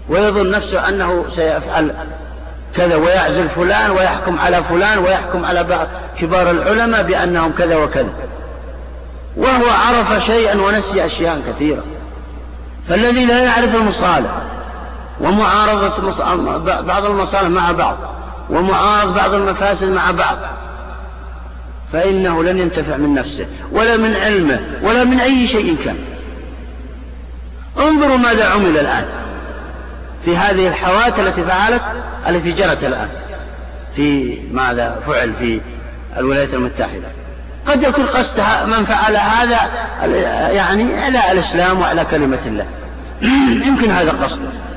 ويظن نفسه أنه سيفعل كذا ويعزل فلان ويحكم على فلان ويحكم على بعض كبار العلماء بأنهم كذا وكذا. وهو عرف شيئا ونسي أشياء كثيرة. فالذي لا يعرف المصالح ومعارضة بعض المصالح مع بعض ومعارض بعض المفاسد مع بعض. فإنه لن ينتفع من نفسه ولا من علمه ولا من أي شيء كان. انظروا ماذا عمل الآن في هذه الحوادث التي فعلت التي جرت الآن. في ماذا فعل في الولايات المتحدة. قد يكون قصد من فعل هذا يعني على الإسلام وعلى كلمة الله. يمكن هذا قصده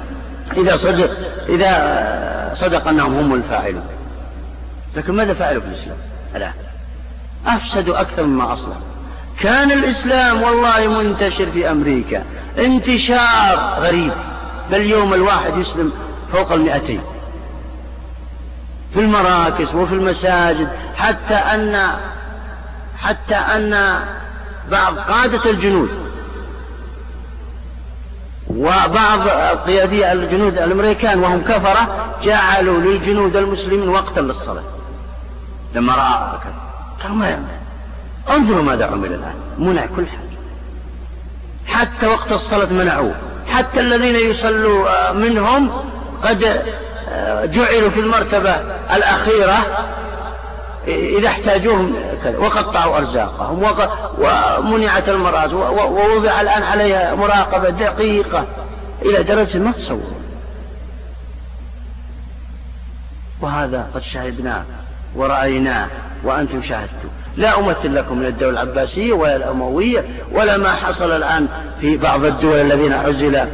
إذا صدق إذا صدق أنهم هم الفاعلون. لكن ماذا فعلوا في الإسلام الآن؟ أفسدوا أكثر مما أصلحوا كان الإسلام والله منتشر في أمريكا. انتشار غريب. بل اليوم الواحد يسلم فوق المئتين. في المراكز وفي المساجد. حتى أن حتى أن بعض قادة الجنود وبعض قيادي الجنود الأمريكان وهم كفرة جعلوا للجنود المسلمين وقتا للصلاة. لما رأى قالوا ما يعمل؟ انظروا ماذا عمل الآن. منع كل حاجة. حتى وقت الصلاة منعوه. حتى الذين يصلوا آه، منهم قد آه، جعلوا في المرتبة الأخيرة إذا احتاجوهم كذا وقطعوا أرزاقهم ومنعت المرأة ووضع الآن عليها مراقبة دقيقة إلى درجة ما تصور. وهذا قد شهدناه ورأيناه وأنتم شاهدتم. لا أمثل لكم من الدولة العباسية ولا الأموية ولا ما حصل الآن في بعض الدول الذين عزل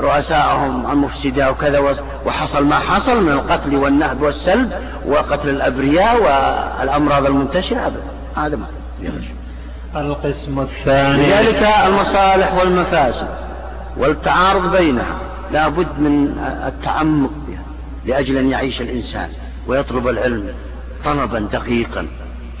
رؤساءهم المفسدة وكذا وحصل ما حصل من القتل والنهب والسلب وقتل الأبرياء والأمراض المنتشرة أبدا. هذا ما. القسم الثاني. لذلك المصالح والمفاسد والتعارض بينها لا بد من التعمق بها لأجل أن يعيش الإنسان ويطلب العلم طلبا دقيقا.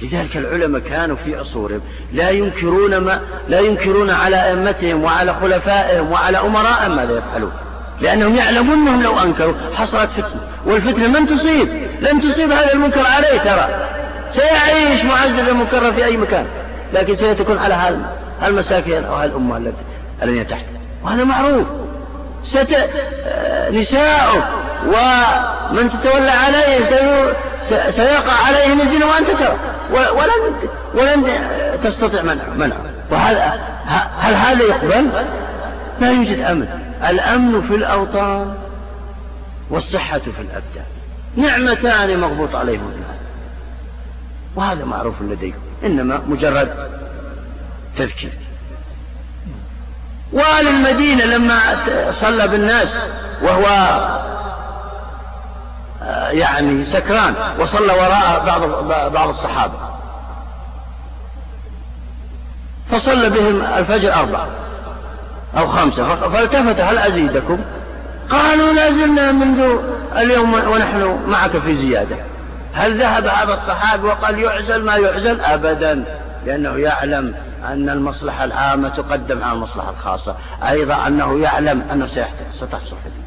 لذلك العلماء كانوا في عصورهم لا ينكرون ما لا ينكرون على أئمتهم وعلى خلفائهم وعلى امرائهم ماذا يفعلون. لأنهم يعلمون أنهم لو أنكروا حصلت فتنة. والفتنة من تصيب. لن تصيب هذا المنكر عليه ترى. سيعيش معززا مكرر في أي مكان. لكن سيتكون على هالمساكين أو هالأمة التي تحت. وهذا معروف. ست... نساؤك ومن تتولى عليه سيقع عليه نزل وأنت ترى. ولن ولن تستطيع منعه منعه وهذا هل هذا يقبل؟ لا يوجد أمن. الأمن في الأوطان والصحة في الأبدان. نعمتان مغبوط عليهم وهذا معروف لديكم. إنما مجرد تذكير. وآل المدينة لما صلى بالناس وهو يعني سكران وصلى وراء بعض بعض الصحابة. فصلى بهم الفجر أربعة أو خمسة فالتفت هل أزيدكم؟ قالوا لا زلنا منذ اليوم ونحن معك في زيادة. هل ذهب هذا الصحابي وقال يعزل ما يعزل؟ أبدا لأنه يعلم أن المصلحة العامة تقدم على المصلحة الخاصة أيضا أنه يعلم أنه ستحصل فتنة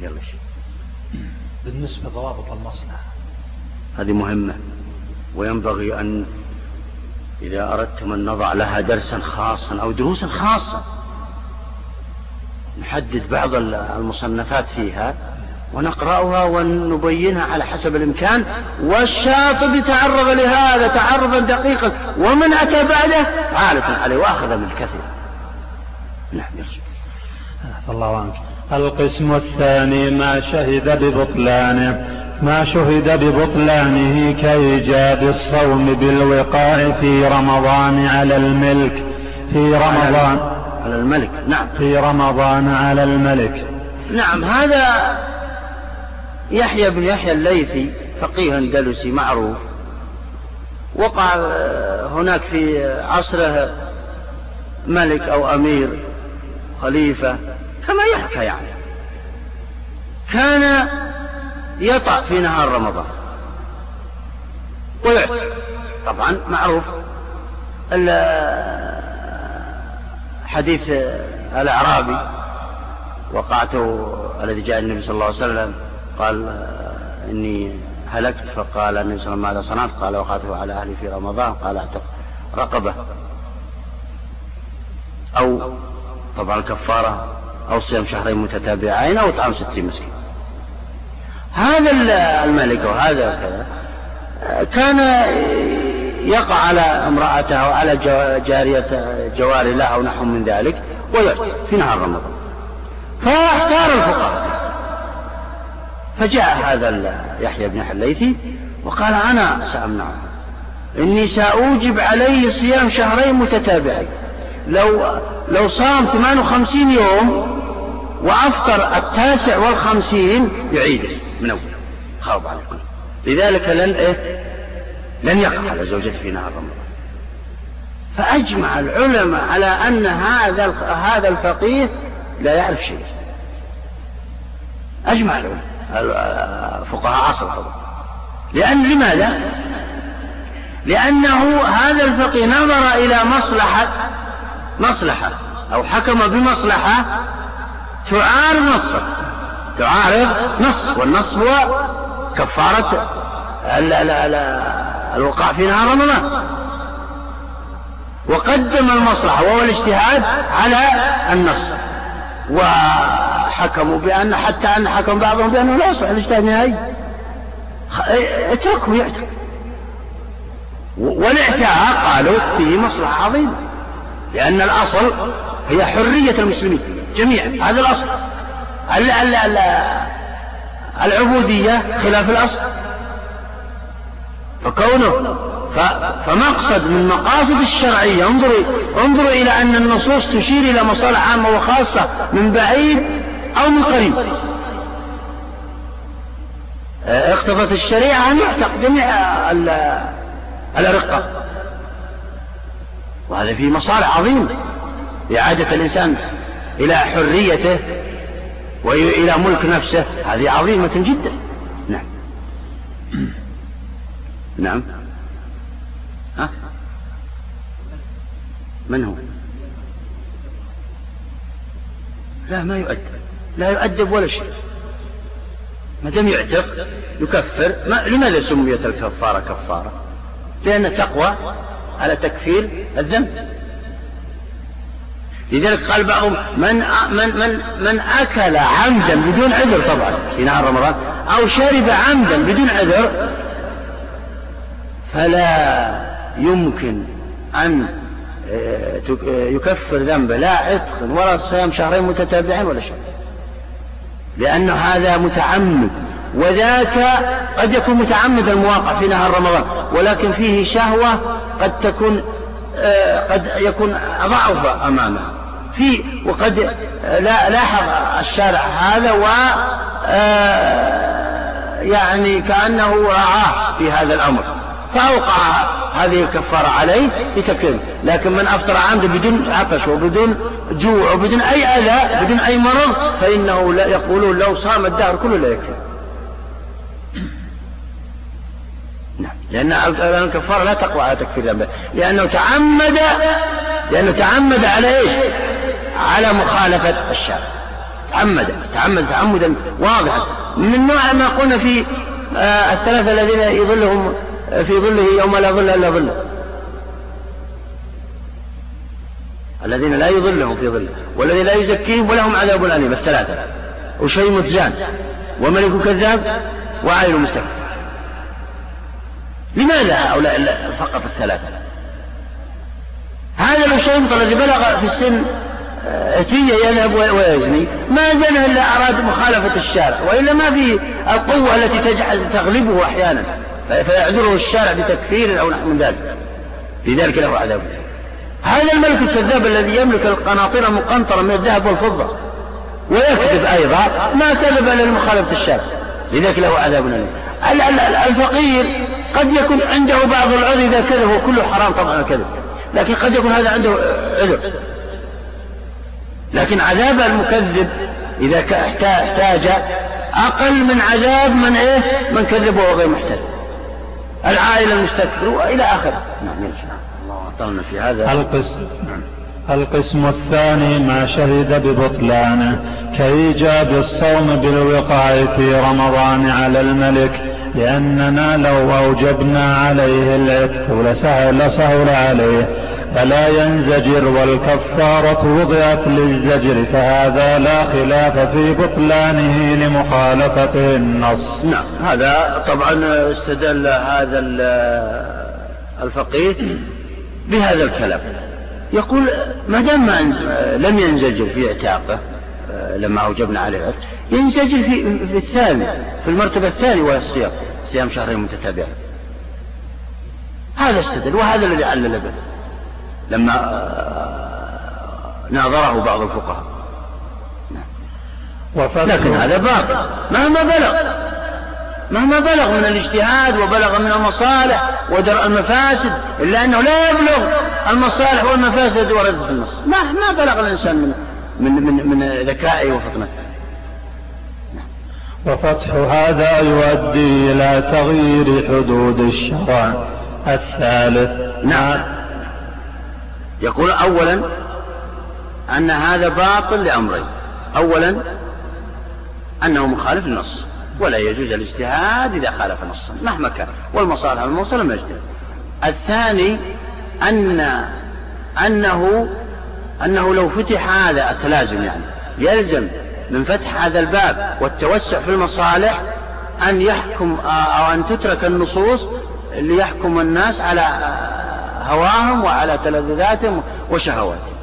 يلا شيء بالنسبة لضوابط المصلحة هذه مهمة. وينبغي أن إذا أردتم أن نضع لها درسا خاصا أو دروسا خاصة نحدد بعض المصنفات فيها ونقرأها ونبينها على حسب الإمكان. والشاطب تعرض لهذا تعرضا دقيقا. ومن أتى بعده عارف عليه وأخذ من الكثير. نعم يرجع الله عنك. القسم الثاني ما شهد ببطلانه. ما شهد ببطلانه كإيجاب الصوم بالوقاء في رمضان على الملك. في رمضان. على الملك. نعم. في رمضان على الملك. نعم هذا يحيى بن يحيى الليثي فقيه أندلسي معروف. وقع هناك في عصره ملك أو أمير خليفة. كما يحكى يعني. كان يطأ في نهار رمضان. ويعتق طبعا معروف. حديث الأعرابي وقعته الذي جاء النبي صلى الله عليه وسلم قال إني هلكت فقال النبي صلى الله عليه وسلم ماذا صنعت قال وقعته على أهلي في رمضان قال أعتق رقبة. أو طبعا الكفارة. أو صيام شهرين متتابعين أو إطعام ستين مسكين. هذا الملك وهذا كذا كان يقع على امرأته أو على جارية جواري له أو نحو من ذلك ويأتي في نهار رمضان. فاختار الفقهاء فجاء هذا يحيى بن حليثي وقال أنا سأمنعه. إني سأوجب عليه صيام شهرين متتابعين. لو لو صام 58 يوم وأفطر التاسع والخمسين يعيده من أول. خاب الكل. لذلك لن إيه؟ لن يقع على زوجته في نهار رمضان. فأجمع العلماء على أن هذا هذا الفقيه لا يعرف شيء. أجمع العلماء. فقهاء طبعا لأن لماذا؟ لأنه هذا الفقيه نظر إلى مصلحة مصلحة أو حكم بمصلحة تعارض نصا تعارض نص والنص هو كفارة الوقاع في نهار رمضان. وقدم المصلحة وهو الاجتهاد على النص. وحكموا بأن حتى أن حكم بعضهم بأنه لا يصلح الاجتهاد نهائي اتركه يعتق والاعتاق قالوا فيه مصلحة عظيمة لأن الأصل هي حرية المسلمين. جميعا هذا الأصل. العبودية خلاف الأصل. فكونه فمقصد من مقاصد الشرعية انظروا انظروا إلى أن النصوص تشير إلى مصالح عامة وخاصة من بعيد أو من قريب. اقتضت الشريعة أن يعتق جميع الأرقة. وهذا فيه مصالح عظيمة. إعادة الإنسان إلى حريته وإلى ملك نفسه. هذه عظيمة جدا. نعم. نعم. ها؟ من هو؟ لا ما يؤدب. لا يؤدب ولا شيء. ما دام يعتق يكفر. ما لماذا سميت الكفارة كفارة؟ لأن تقوى على تكفير الذنب. لذلك قال بعضهم من من من من أكل عمدا بدون عذر طبعا في نهار رمضان أو شرب عمدا بدون عذر فلا يمكن أن آه، آه، يكفر ذنبه لا عتق ولا صيام شهرين متتابعين ولا شيء. لأن هذا متعمد وذاك قد يكون متعمد المواقع في نهار رمضان ولكن فيه شهوة قد تكون آه، قد يكون ضعف أمامه. في وقد لا لاحظ الشارع هذا و آه، يعني كأنه رعاه في هذا الأمر. فأوقع هذه الكفارة عليه لتكفيره لكن من أفطر عمدا بدون عطش وبدون جوع وبدون أي أذى بدون أي مرض فإنه لا يقولون لو صام الدهر كله لا يكفي. نعم. لأن الكفارة لا تقوى على تكفير ذنبه لأنه تعمد لأنه تعمد على إيش؟ على مخالفة الشرع. تعمد تعمد تعمدا واضحا. من نوع ما قلنا في آه الثلاثة الذين يظلهم في ظله يوم لا ظل إلا ظله. الذين لا يظلهم في ظله والذي لا يزكيهم ولهم عذاب أليم الثلاثة. وشيء متزان وملك كذاب وعائل مستكبر لماذا هؤلاء فقط الثلاثة؟ هذا الشيء الذي بلغ في السن عتية يذهب ويزني. ما زنى إلا أراد مخالفة الشارع وإلا ما في القوة التي تجعل تغلبه أحيانا. فيعذره الشارع بتكفير أو نحو من ذلك. لذلك له عذاب. هذا الملك الكذاب الذي يملك القناطير المقنطرة من الذهب والفضة. ويكذب أيضا ما كذب إلا لمخالفة الشارع. لذلك له عذاب أليم. الفقير قد يكون عنده بعض العذر إذا كذب وكله حرام طبعا الكذب لكن قد يكون هذا عنده عذر. لكن عذاب المكذب إذا احتاج أقل من عذاب من إيه؟ من كذب وهو غير محتاج العائلة المستكبر وإلى آخره. نعم الله أعطانا في هذا. القسم. نعم. القسم الثاني ما شهد ببطلانه كإيجاب الصوم بالوقاء في رمضان على الملك لأننا لو أوجبنا عليه العتق لسهل عليه. فلا ينزجر والكفارة وضعت للزجر فهذا لا خلاف في بطلانه لمخالفته النص. نعم هذا طبعا استدل هذا الفقيه بهذا الكلام. يقول ما دام لم ينزجر في اعتاقه لما أوجبنا عليه ينزجر في, في الثاني في المرتبة الثانية وهي الصيام صيام شهرين متتابعين هذا استدل وهذا الذي علل به. لما ناظره بعض الفقهاء. لكن هذا باطل. مهما بلغ مهما بلغ من الاجتهاد وبلغ من المصالح ودرء المفاسد إلا أنه لا يبلغ المصالح والمفاسد التي وردت في النص. ما ما بلغ الإنسان من من من, من ذكائه وفطنته. وفتح هذا يؤدي إلى تغيير حدود الشرع الثالث. نعم. يقول أولا أن هذا باطل لأمرين. أولا أنه مخالف للنص ولا يجوز الاجتهاد إذا خالف نصا مهما كان والمصالح الموصلة من اجتهاد الثاني أن أنه أنه لو فتح هذا التلازم يعني يلزم من فتح هذا الباب والتوسع في المصالح أن يحكم أو أن تترك النصوص ليحكم الناس على هواهم وعلى تلذذاتهم وشهواتهم.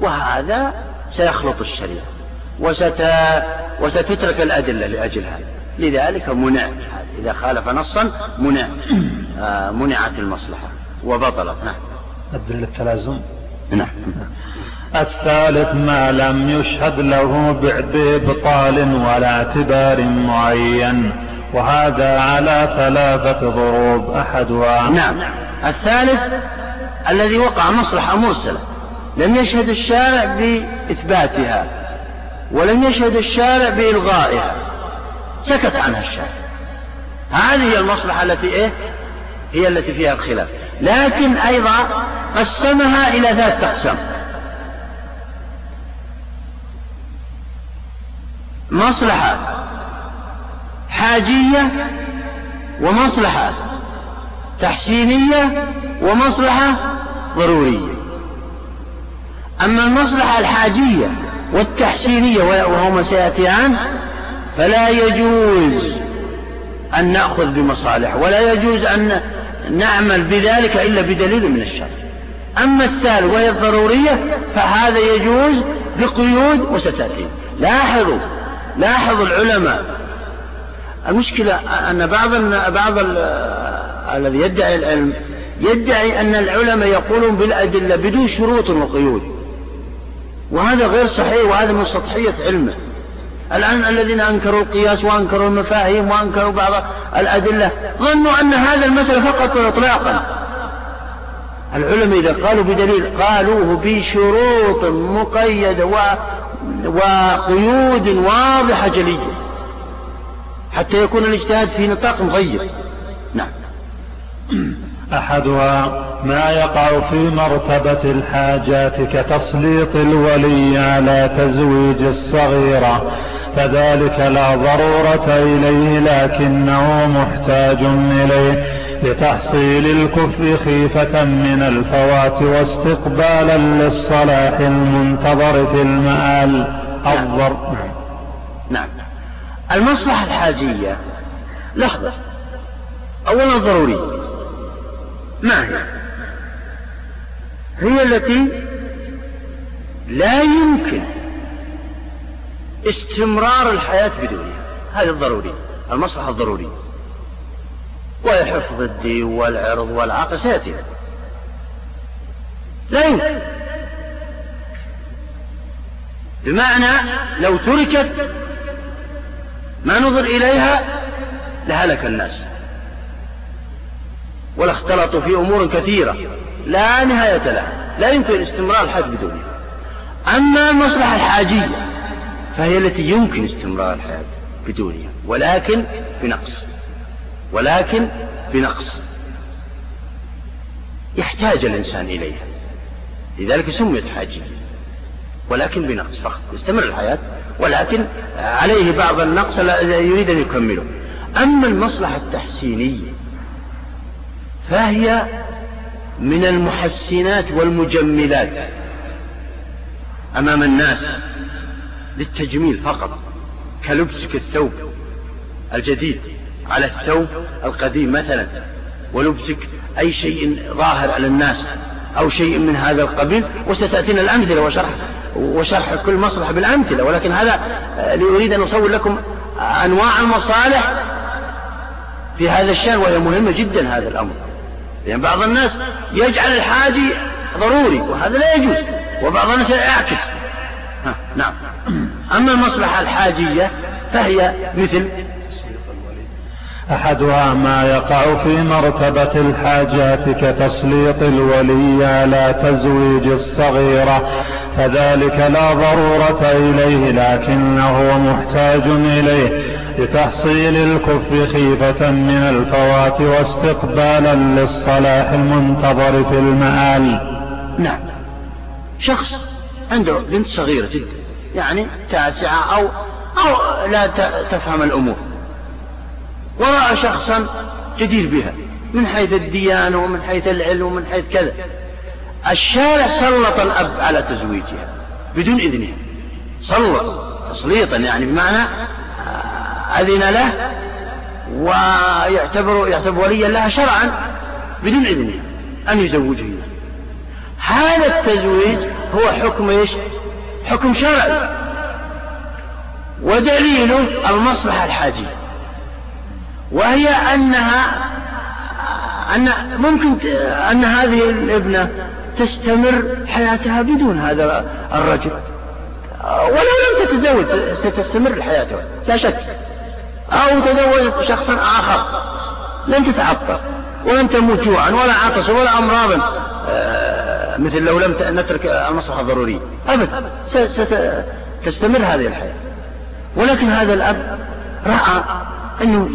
وهذا سيخلط الشريعة وست وستترك الأدلة لأجل هذا. لذلك منع إذا خالف نصا منع آه منعت المصلحة وبطلت. نعم. أدلة التلازم. نعم. الثالث ما لم يشهد له بإبطال ولا اعتبار معين وهذا على ثلاثة ضروب أحدها نعم. الثالث الذي وقع مصلحة مرسلة. لم يشهد الشارع بإثباتها ولم يشهد الشارع بإلغائها. سكت عنها الشارع. هذه هي المصلحة التي إيه؟ هي التي فيها الخلاف. لكن أيضا قسمها إلى ثلاثة أقسام. مصلحة حاجية ومصلحة تحسينية ومصلحة ضرورية. أما المصلحة الحاجية والتحسينية وهما سيأتيان فلا يجوز أن نأخذ بمصالح ولا يجوز أن نعمل بذلك إلا بدليل من الشرع. أما الثالث وهي الضرورية فهذا يجوز بقيود وستأتي. لاحظوا لاحظوا العلماء. المشكلة أن بعض بعض الذي يدعي العلم. يدعي أن العلماء يقولون بالأدلة بدون شروط وقيود. وهذا غير صحيح وهذا من سطحية علمه. الآن الذين أنكروا القياس وأنكروا المفاهيم وأنكروا بعض الأدلة ظنوا أن هذا المسألة فقط وإطلاقا العلماء إذا قالوا بدليل قالوه بشروط مقيدة و... وقيود واضحة جلية. حتى يكون الاجتهاد في نطاق مغير. نعم. أحدها ما يقع في مرتبة الحاجات كتسليط الولي على تزويج الصغيرة فذلك لا ضرورة إليه لكنه محتاج إليه لتحصيل الكفر خيفة من الفوات واستقبالا للصلاح المنتظر في المآل. الضر نعم. نعم. المصلحة الحاجية. لحظة. أولا ضرورية ما هي؟ هي التي لا يمكن استمرار الحياة بدونها. هذا الضروري المصلحة الضرورية. وحفظ الدين والعرض والعقل سيأتي. لا يمكن. بمعنى لو تركت ما نظر إليها لهلك الناس. ولا اختلطوا في أمور كثيرة. لا نهاية لها لا يمكن استمرار الحياة بدونها أما المصلحة الحاجية فهي التي يمكن استمرار الحياة بدونها. ولكن بنقص. ولكن بنقص. يحتاج الإنسان إليها. لذلك سميت حاجية. ولكن بنقص فقط. يستمر الحياة. ولكن عليه بعض النقص يريد أن يكمله. أما المصلحة التحسينية فهي من المحسنات والمجملات أمام الناس للتجميل فقط كلبسك الثوب الجديد على الثوب القديم مثلا ولبسك أي شيء ظاهر على الناس أو شيء من هذا القبيل وستأتينا الأمثلة وشرح وشرح كل مصلحة بالأمثلة ولكن هذا لأريد أن أصور لكم أنواع المصالح في هذا الشأن وهي مهمة جدا هذا الأمر. لأن يعني بعض الناس يجعل الحاجي ضروري وهذا لا يجوز وبعض الناس يعكس. نعم. أما المصلحة الحاجية فهي مثل أحدها ما يقع في مرتبة الحاجات كتسليط الولي على تزويج الصغيرة فذلك لا ضرورة إليه لكنه محتاج إليه. لتحصيل الكف خيفة من الفوات واستقبالا للصلاح المنتظر في المآل. نعم. شخص عنده بنت صغيرة جدا يعني تاسعة أو أو لا تفهم الأمور. ورأى شخصا جدير بها من حيث الديانة ومن حيث العلم ومن حيث كذا. الشارع سلط الأب على تزويجها بدون إذنها سلط تسليطا يعني بمعنى أذن له ويعتبر يعتبر وليا لها شرعا بدون إذنها أن يزوجه. هذا التزويج هو حكم إيش؟ حكم شرعي. ودليله المصلحة الحاجية. وهي أنها أن ممكن أن هذه الابنة تستمر حياتها بدون هذا الرجل. ولو لم تتزوج ستستمر حياتها. لا شك. أو تزوج شخصا آخر. لن تتعطر ولن تموت جوعا ولا عطشا ولا أمراضا. آه، مثل لو لم نترك المصلحة الضرورية أبدا. ستستمر هذه الحياة. ولكن هذا الأب رأى أنه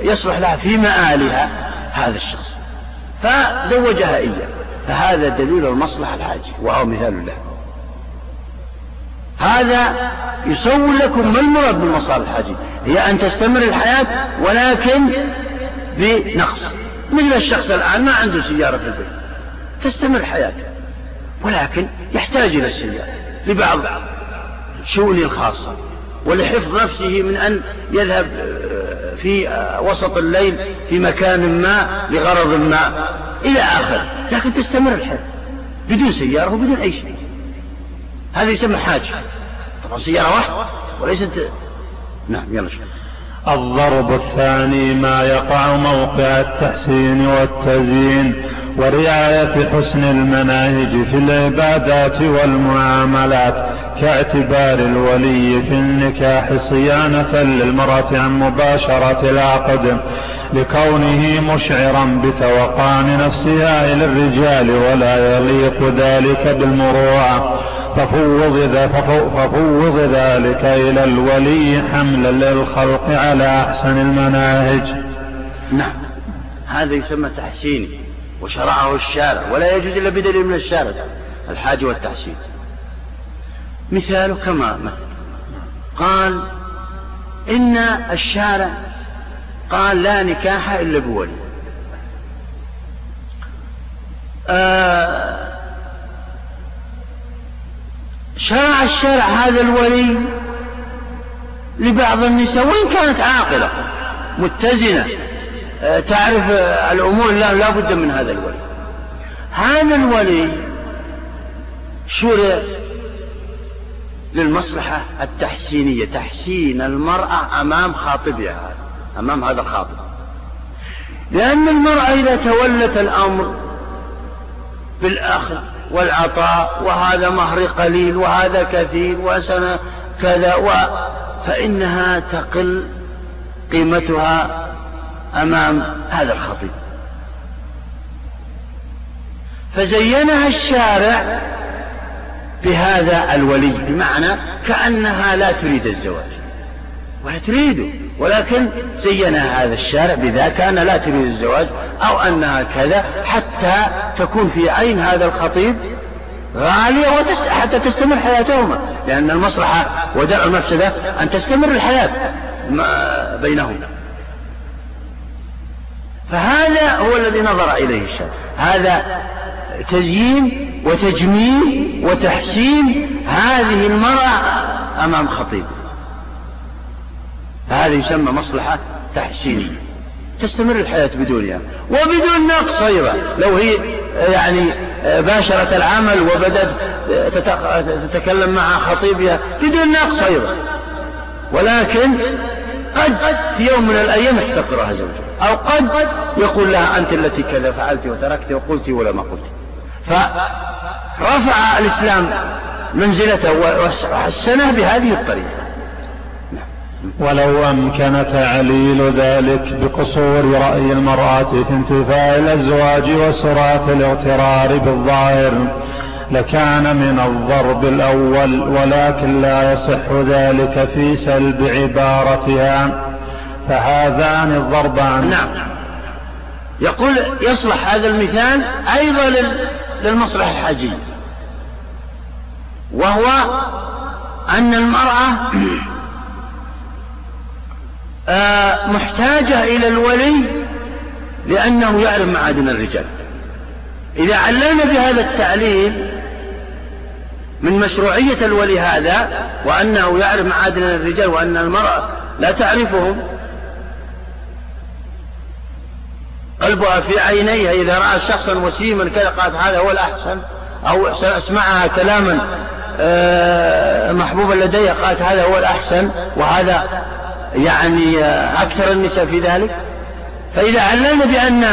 يصلح لها في مآلها هذا الشخص. فزوجها إياه. فهذا دليل المصلحة الحاجة وهو مثال له. هذا يصور لكم ما المراد بالمصالح الحاجة هي أن تستمر الحياة ولكن بنقص. مثل الشخص الآن ما عنده سيارة في البيت. تستمر حياته ولكن يحتاج إلى السيارة لبعض شؤونه الخاصة ولحفظ نفسه من أن يذهب في وسط الليل في مكان ما لغرض ما إلى آخره لكن تستمر الحياة بدون سيارة وبدون أي شيء. هذا يسمى حاجة طبعا سيارة واحدة وليست نعم يلا شوف. الضرب الثاني ما يقع موقع التحسين والتزيين ورعاية حسن المناهج في العبادات والمعاملات كاعتبار الولي في النكاح صيانة للمرأة عن مباشرة العقد لكونه مشعرا بتوقان نفسها إلى الرجال ولا يليق ذلك بالمروءة. ففوض, ففوض ذلك إلى الولي حملا للخلق على أحسن المناهج. نعم. هذا يسمى تحسين وشرعه الشارع ولا يجوز إلا بدليل من الشارع. الحاج والتحسين. مثاله كما مثل. قال إن الشارع قال لا نكاح إلا بولي. آه شرع الشرع هذا الولي لبعض النساء وإن كانت عاقلة متزنة آه، تعرف الأمور لا, لا بد من هذا الولي. هذا الولي شرع للمصلحة التحسينية تحسين المرأة أمام خاطبها أمام هذا الخاطب. لأن المرأة إذا تولت الأمر بالأخذ والعطاء وهذا مهر قليل وهذا كثير وسنة كذا و فإنها تقل قيمتها أمام هذا الخطيب. فزينها الشارع بهذا الولي بمعنى كأنها لا تريد الزواج ولا تريده. ولكن زينها هذا الشارع بذاك أنها لا تريد الزواج أو أنها كذا حتى تكون في عين هذا الخطيب غالية حتى تستمر حياتهما. لأن المصلحة ودرء المفسدة أن تستمر الحياة بينهما فهذا هو الذي نظر إليه الشارع. هذا تزيين وتجميل وتحسين هذه المرأة أمام خطيب فهذا يسمى مصلحة تحسينية. تستمر الحياة بدونها. وبدون نقص أيضا. لو هي يعني باشرت العمل وبدأت تتكلم مع خطيبها بدون نقص أيضا. ولكن قد في يوم من الأيام يحتقرها زوجها. أو قد يقول لها أنت التي كذا فعلت وتركت وقلت ولا ما قلت. فرفع الإسلام منزلته وحسنه بهذه الطريقة. ولو أمكن تعليل ذلك بقصور رأي المرأة في انتفاء الأزواج وسرعة الاغترار بالظاهر لكان من الضرب الأول ولكن لا يصح ذلك في سلب عبارتها. فهذان الضربان. نعم. يقول يصلح هذا المثال أيضا للمصلحة الحاجية وهو أن المرأة محتاجة إلى الولي لأنه يعرف معادن الرجال. إذا علمنا بهذا التعليم من مشروعية الولي هذا وأنه يعرف معادن الرجال وأن المرأة لا تعرفهم قلبها في عينيها إذا رأى شخصا وسيما كذا قالت هذا هو الأحسن أو سأسمعها كلاما آه، محبوبا لديها قالت هذا هو الأحسن وهذا يعني أكثر النساء في ذلك؟ فإذا علمنا بأن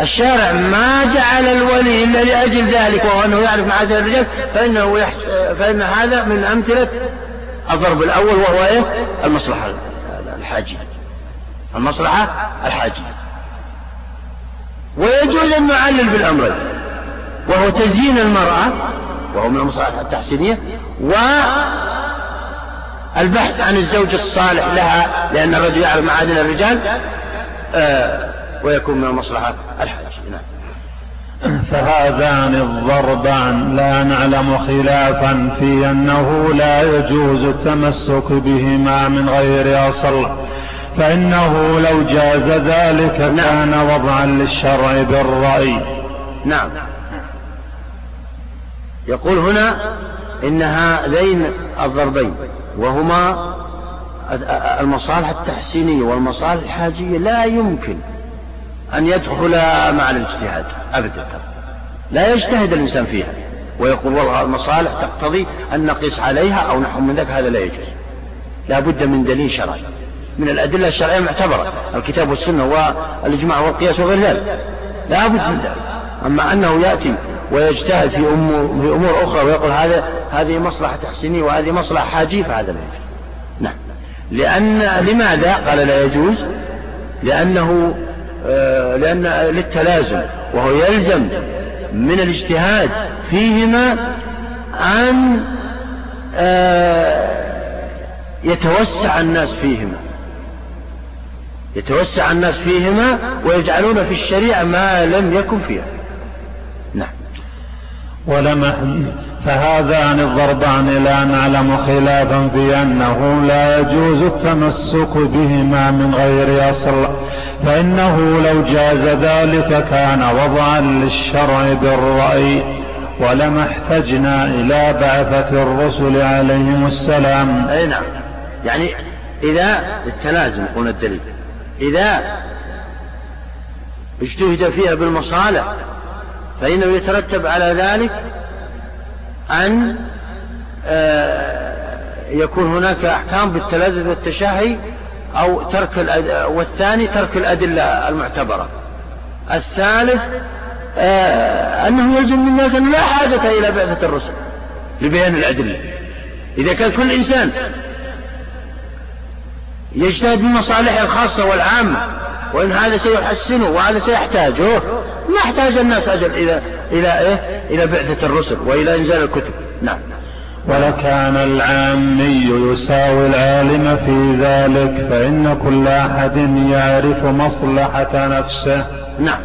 الشارع ما جعل الولي إلا لأجل ذلك وهو أنه يعرف معادن الرجال فإنه يحس فإن هذا من أمثلة الضرب الأول وهو إيه؟ المصلحة الحاجية. المصلحة الحاجية. ويجوز أن نعلل بالأمرين وهو تزيين المرأة وهو من المصالح التحسينية والبحث عن الزوج الصالح لها لأن الرجل يعرف معادن الرجال آه ويكون من المصلحة الحاجة نعم. فهذان الضربان لا نعلم خلافا في أنه لا يجوز التمسك بهما من غير أصل فإنه لو جاز ذلك نعم. كان وضعا للشرع بالرأي. نعم. يقول هنا إن هذين الضربين وهما المصالح التحسينية والمصالح الحاجية لا يمكن أن يدخلا مع الاجتهاد أبدا. لا يجتهد الإنسان فيها. ويقول والله المصالح تقتضي أن نقيس عليها أو نحو من ذلك هذا لا يجوز. لا بد من دليل شرعي. من الأدلة الشرعية المعتبرة الكتاب والسنة والإجماع والقياس وغير ذلك. لا بد من ذلك. أما أنه يأتي ويجتهد في أمور, في أمور أخرى ويقول هذا هذه مصلحة تحسينية وهذه مصلحة حاجية فهذا لا يجوز. نعم. لأن لماذا قال لا يجوز؟ لأنه آه لأن للتلازم وهو يلزم من الاجتهاد فيهما أن آه يتوسع الناس فيهما. يتوسع الناس فيهما ويجعلون في الشريعة ما لم يكن فيها. ولما فهذان الضربان لا نعلم خلافا في أنه لا يجوز التمسك بهما من غير أصل. فإنه لو جاز ذلك كان وضعا للشرع بالرأي. ولما احتجنا إلى بعثة الرسل عليهم السلام. أي نعم. يعني إذا التلازم قلنا الدليل. إذا اجتهد فيها بالمصالح فإنه يترتب على ذلك أن آه، يكون هناك أحكام بالتلذذ والتشهي أو ترك والثاني ترك الأدلة المعتبرة. الثالث آه، أنه يلزم من ذلك أنه لا حاجة إلى بعثة الرسل لبيان الأدلة. إذا كان كل إنسان يجتهد بمصالحه الخاصة والعامة وإن هذا سيحسنه وهذا سيحتاجه ما احتاج الناس أجل إلى إلى إيه؟ إلى بعثة الرسل وإلى إنزال الكتب. نعم. ولكان العامي يساوي العالم في ذلك فإن كل أحد يعرف مصلحة نفسه. نعم.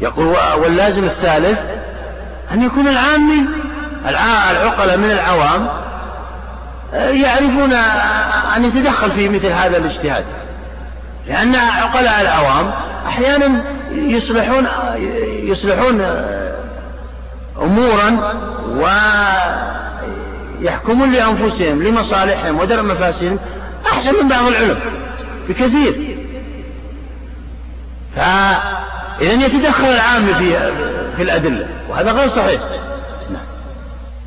يقول واللازم الثالث أن يكون العامي العقلاء من العوام يعرفون أن يتدخل في مثل هذا الاجتهاد. لأن عقلاء العوام أحيانا يصلحون يصلحون أمورا ويحكمون لأنفسهم لمصالحهم ودرء مفاسدهم. أحسن من بعض العلم بكثير. فإذا يتدخل العام في في الأدلة وهذا غير صحيح.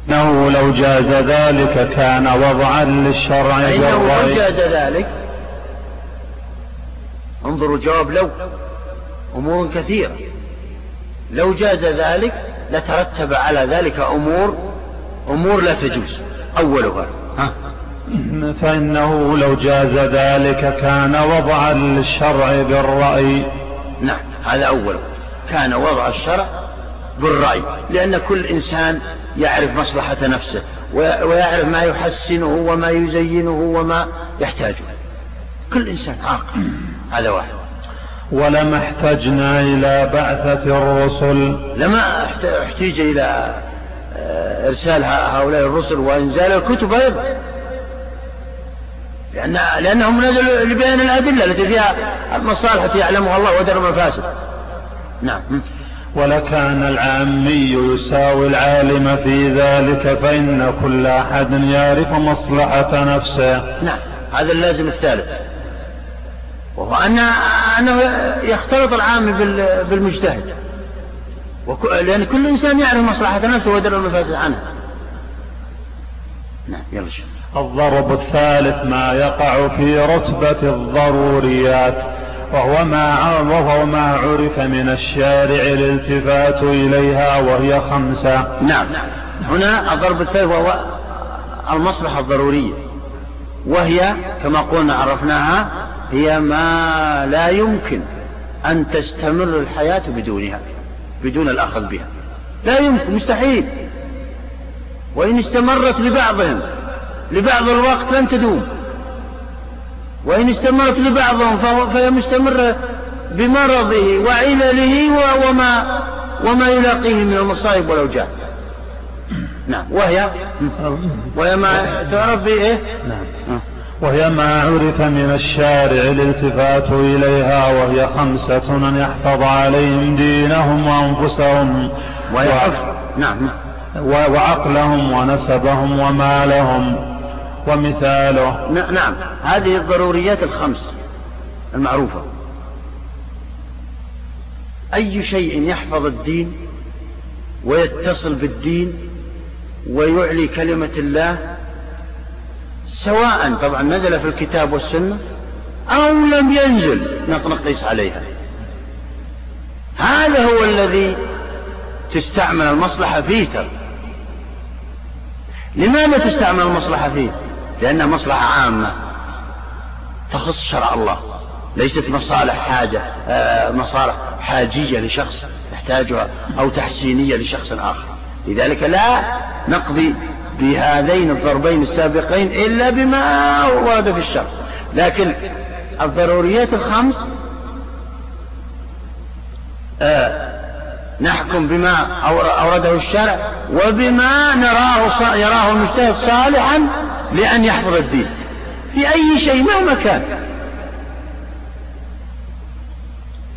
أنه لو جاز ذلك كان وضعا للشرع فإنه لو جاز ذلك انظروا جواب لو. أمور كثيرة. لو جاز ذلك لترتب على ذلك أمور أمور لا تجوز. أولها. ها؟ فإنه لو جاز ذلك كان وضعا للشرع بالرأي. نعم هذا أوله كان وضع الشرع بالرأي. لأن كل إنسان يعرف مصلحة نفسه ويعرف ما يحسنه وما يزينه وما يحتاجه. كل إنسان عاقل. هذا واحد. ولما احتجنا إلى بعثة الرسل. لما احتيج إلى آه، إرسال هؤلاء الرسل وإنزال الكتب أيضا. لأن لأنهم نزلوا لبيان الأدلة التي فيها المصالح التي يعلمها الله ودر المفاسد نعم. ولكان العامي يساوي العالم في ذلك فإن كل أحد يعرف مصلحة نفسه. نعم. هذا اللازم الثالث. وهو أن أنه يختلط العام بالمجتهد. لأن كل إنسان يعرف مصلحة نفسه ويدر المفاسد عنها نعم يلا شوف الضرب الثالث ما يقع في رتبة الضروريات وهو ما وهو ما عرف من الشارع الالتفات إليها وهي خمسة. نعم. هنا الضرب الثالث وهو المصلحة الضرورية وهي كما قلنا عرفناها هي ما لا يمكن أن تستمر الحياة بدونها بدون الأخذ بها. لا يمكن مستحيل. وإن استمرت لبعضهم لبعض الوقت لن تدوم. وإن استمرت لبعضهم فهي مستمرة بمرضه وعلله وما وما يلاقيه من المصائب والأوجاع نعم. وهي؟ وهي ما تعرف بإيه؟ نعم. وهي ما عرف من الشارع الالتفات إليها وهي خمسة أن يحفظ عليهم دينهم وأنفسهم ويحفظ نعم وعقلهم ونسبهم ومالهم ومثاله. نعم. هذه الضروريات الخمس المعروفة. أي شيء يحفظ الدين ويتصل بالدين ويعلي كلمة الله سواء طبعا نزل في الكتاب والسنة أو لم ينزل نقيس عليها. هذا هو الذي تستعمل المصلحة فيه ترى. لماذا تستعمل المصلحة فيه؟ لأنها مصلحة عامة تخص شرع الله. ليست مصالح حاجة آه، مصالح حاجية لشخص يحتاجها أو تحسينية لشخص آخر. لذلك لا نقضي بهذين الضربين السابقين إلا بما ورد في الشرع. لكن الضروريات الخمس آه نحكم بما أورده الشرع وبما نراه يراه المجتهد صالحا لأن يحفظ الدين. في أي شيء مهما كان.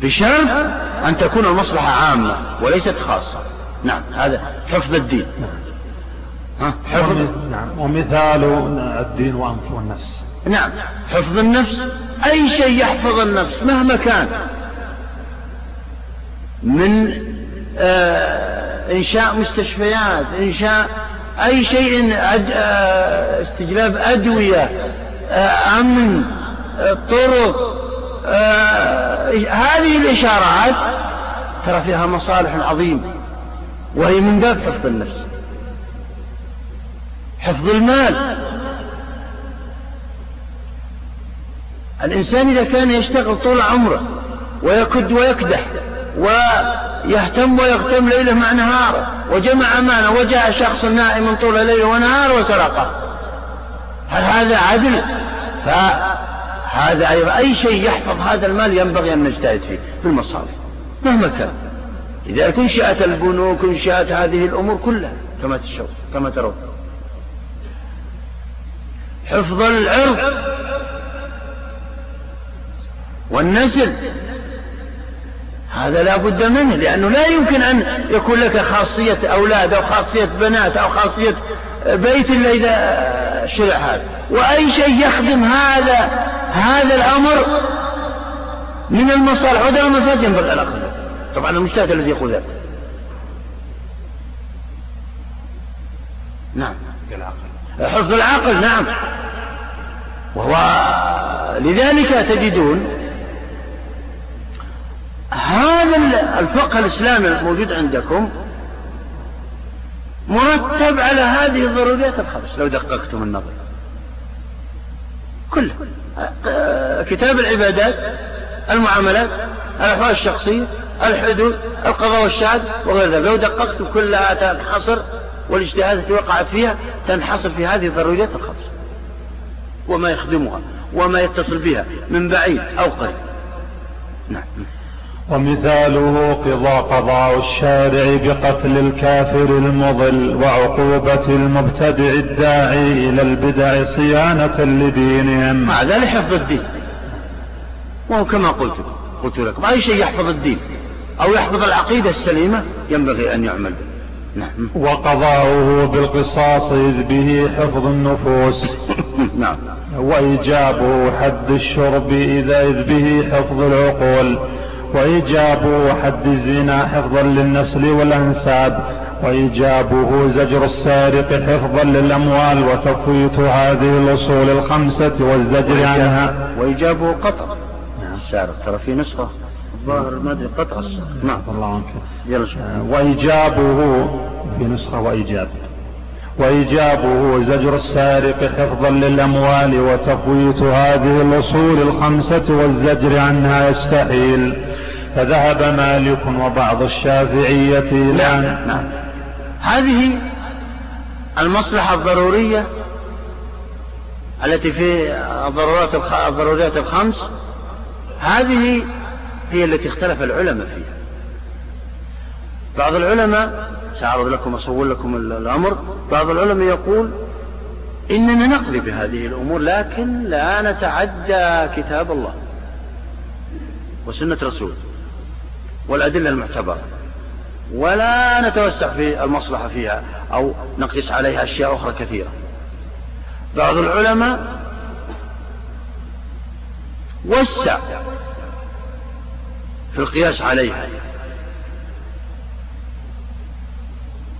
بشرط أن تكون المصلحة عامة وليست خاصة. نعم هذا حفظ الدين. حفظ نعم. ومثال الدين وأنف والنفس. نعم. حفظ النفس أي شيء يحفظ النفس مهما كان. من آه إنشاء مستشفيات إنشاء أي شيء آه، استجلاب أدوية آه، أمن طرق هذه الإشارات ترى فيها مصالح عظيمة وهي من باب حفظ النفس. حفظ المال. الإنسان إذا كان يشتغل طول عمره ويكد ويكدح ويهتم ويغتم ليله مع نهاره وجمع أمانة وجاء شخص نائم طول ليله ونهار وسرقه هل هذا عدل؟ فهذا أيضا أي شيء يحفظ هذا المال ينبغي أن نجتهد فيه في المصالح مهما كان. إذا انشأت البنوك انشأت هذه الأمور كلها كما تشوف كما ترون. حفظ العرض والنسل. هذا لا بد منه لأنه لا يمكن أن يكون لك خاصية أولاد أو خاصية بنات أو خاصية بيت إلا إذا شرع هذا. وأي شيء يخدم هذا هذا الأمر من المصالح. ودار المفاد ينبغي الأخذ طبعا المجتهد الذي يقول ذلك. نعم. حفظ العقل نعم. وهو لذلك تجدون هذا الفقه الإسلامي الموجود عندكم مرتب على هذه الضروريات الخمس. لو دققتم النظر. كله كتاب العبادات المعاملات الأحوال الشخصية الحدود القضاء والشهادة وغير ذلك. لو دققتم كلها تنحصر والاجتهاد التي وقعت فيها تنحصر في هذه الضروريات الخمس. وما يخدمها وما يتصل بها من بعيد أو قريب. نعم. ومثاله قضاء قضاء الشارع بقتل الكافر المضل وعقوبة المبتدع الداعي إلى البدع صيانة لدينهم. هذا لحفظ الدين. وهو كما قلت قلت لكم أي شيء يحفظ الدين أو يحفظ العقيدة السليمة ينبغي أن يعمل به. نعم. وقضاؤه بالقصاص إذ به حفظ النفوس. نعم. وإيجابه حد الشرب إذا إذ به حفظ العقول. وإيجابه حد الزنا حفظا للنسل والأنساب. وإيجابه زجر السارق حفظا للأموال. وتفويت هذه الأصول الخمسة والزجر عنها. وإيجابه قطع. السارق ترى في نسخة. الظاهر ما أدري قطع السارق نعم. الله عنك. وإيجابه في نسخة وإيجاب. وإيجابه زجر السارق حفظا للأموال وتفويت هذه الأصول الخمسة والزجر عنها يستحيل. فذهب مالك وبعض الشافعية إلى نعم, نعم. هذه المصلحة الضرورية التي في الضرورات الضروريات الخمس. هذه هي التي اختلف العلماء فيها. بعض العلماء سأعرض لكم أصور لكم الأمر بعض العلماء يقول إننا نقضي بهذه الأمور لكن لا نتعدى كتاب الله وسنة رسوله والأدلة المعتبرة ولا نتوسع في المصلحة فيها أو نقيس عليها أشياء أخرى كثيرة. بعض العلماء وسع في القياس عليها.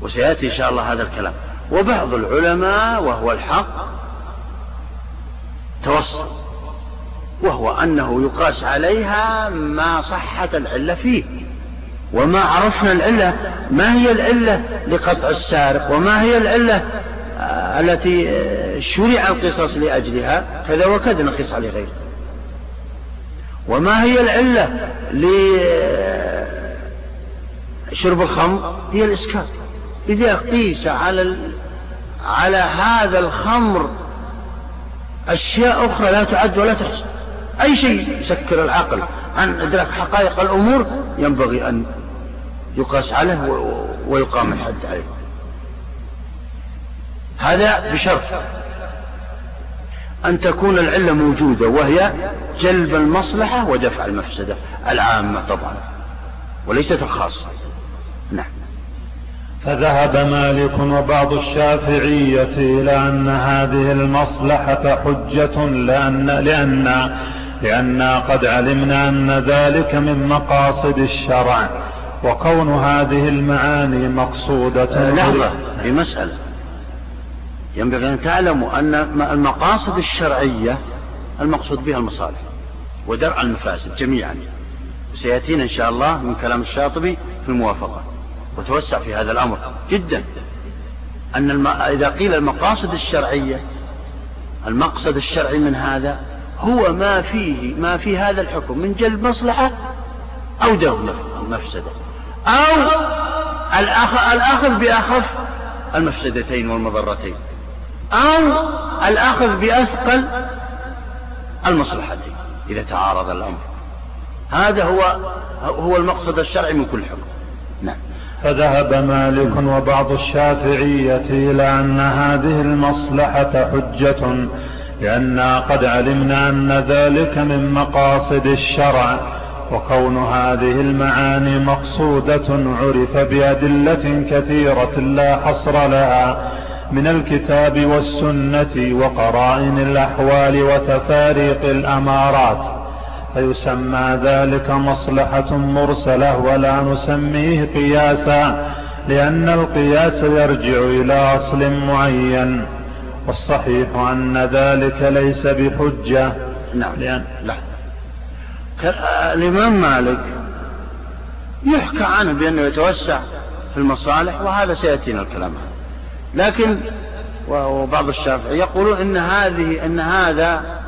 وسيأتي إن شاء الله هذا الكلام. وبعض العلماء وهو الحق توسط وهو أنه يقاس عليها ما صحت العلة فيه. وما عرفنا العلة ما هي العلة لقطع السارق وما هي العلة آه، التي آه، شرع القصاص لأجلها كذا وكذا نقيس عليه غيره. وما هي العلة لشرب الخمر؟ هي الإسكار إذا قيس على على هذا الخمر أشياء أخرى لا تعد ولا تحسب أي شيء يسكر العقل عن إدراك حقائق الأمور ينبغي أن يقاس عليه ويقام الحد عليه. هذا بشرط. أن تكون العلة موجودة وهي جلب المصلحة ودفع المفسدة. العامة طبعا وليست الخاصة. نعم. فذهب مالك وبعض الشافعية إلى أن هذه المصلحة حجة لأن لأن لأننا قد علمنا أن ذلك من مقاصد الشرع وكون هذه المعاني مقصودة. لحظة في مسألة ينبغي أن تعلموا أن المقاصد الشرعية المقصود بها المصالح ودرء المفاسد جميعا. سيأتينا إن شاء الله من كلام الشاطبي في الموافقة. وتوسع في هذا الأمر جدا. أن الم... إذا قيل المقاصد الشرعية المقصد الشرعي من هذا هو ما فيه ما في هذا الحكم من جلب مصلحة أو دفع مفسدة. أو الأخذ بأخف المفسدتين والمضرتين. أو الأخذ بأثقل المصلحتين إذا تعارض الأمر. هذا هو هو المقصد الشرعي من كل حكم. نعم. فذهب مالك وبعض الشافعية إلى أن هذه المصلحة حجة لأننا قد علمنا أن ذلك من مقاصد الشرع وكون هذه المعاني مقصودة عرف بأدلة كثيرة لا حصر لها. من الكتاب والسنة وقرائن الأحوال وتفاريق الأمارات. فيسمى ذلك مصلحة مرسلة ولا نسميه قياسا لأن القياس يرجع إلى أصل معين. والصحيح أن ذلك ليس بحجة. نعم. لأن لا. الإمام مالك يحكى عنه بأنه يتوسع في المصالح وهذا سيأتينا الكلام عنه. لكن وبعض الشافعي يقولون إن هذه إن هذا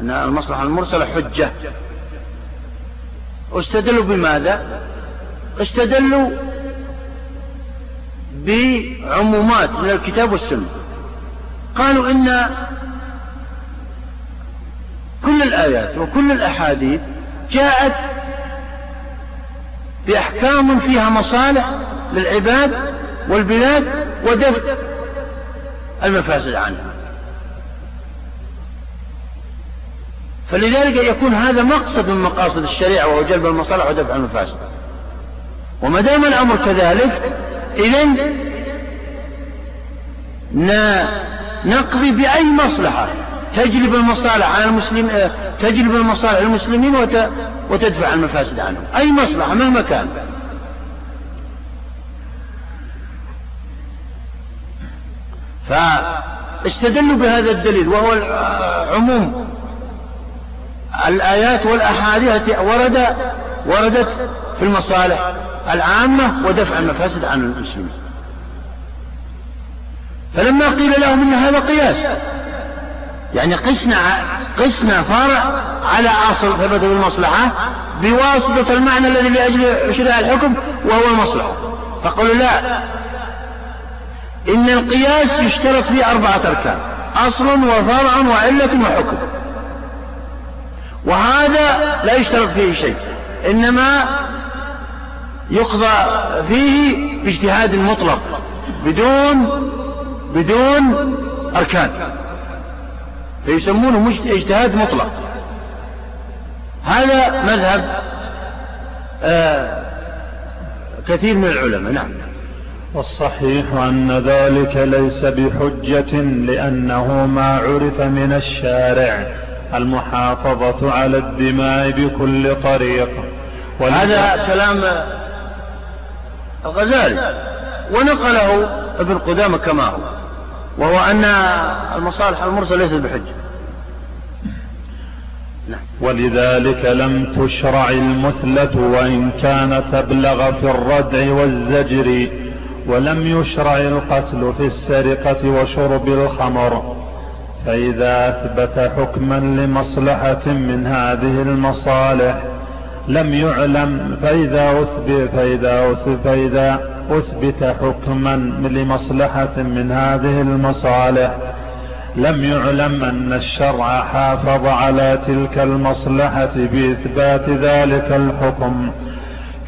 إن المصلحة المرسلة حجة. واستدلوا بماذا؟ استدلوا بعمومات من الكتاب والسنة. قالوا إن كل الآيات وكل الأحاديث جاءت بأحكام فيها مصالح للعباد والبلاد ودفع. المفاسد عنها. فلذلك يكون هذا مقصد من مقاصد الشريعة وهو جلب المصالح ودفع المفاسد. وما دام الأمر كذلك إذا نقضي بأي مصلحة؟ تجلب المصالح على المسلم تجلب المصالح للمسلمين وتدفع المفاسد عنهم. أي مصلحة؟ مهما كان فاستدلوا بهذا الدليل وهو عموم الآيات والأحاديث التي ورد وردت في المصالح العامة ودفع المفاسد عن المسلمين. فلما قيل لهم إن هذا قياس يعني قسنا قسنا فرع على أصل ثبت بالمصلحة بواسطة المعنى الذي لأجل شرع الحكم وهو المصلحة. فقالوا لا إن القياس يشترط فيه أربعة أركان أصل وفرع وعلة وحكم. وهذا لا يشترط فيه شيء إنما يقضى فيه باجتهاد مطلق بدون بدون أركان. فيسمونه اجتهاد مطلق. هذا مذهب آه كثير من العلماء نعم. والصحيح أن ذلك ليس بحجة لأنه ما عرف من الشارع المحافظة على الدماء بكل طريق. هذا كلام الغزالي ونقله ابن قدامة كما هو وهو أن المصالح المرسلة ليست بحجة. نعم. ولذلك لم تشرع المثلة وإن كان تبلغ في الردع والزجر. ولم يشرع القتل في السرقة وشرب الخمر. فإذا أثبت حكما لمصلحة من هذه المصالح لم يعلم فإذا أثبت فإذا أثبت, فإذا أثبت حكما لمصلحة من هذه المصالح لم يعلم أن الشرع حافظ على تلك المصلحة بإثبات ذلك الحكم.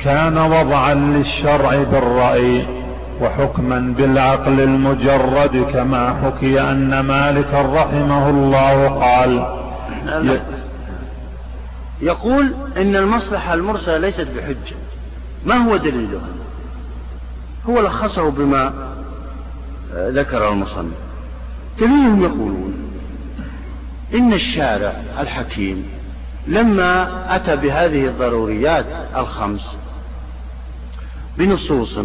كان وضعا للشرع بالرأي. وحكما بالعقل المجرد كما حكي أن مالك رحمه الله قال. يقول إن المصلحة المرسلة ليست بحجة. ما هو دليله هو لخصه بما ذكر المصنف. دليلهم يقولون إن الشارع الحكيم لما أتى بهذه الضروريات الخمس بنصوص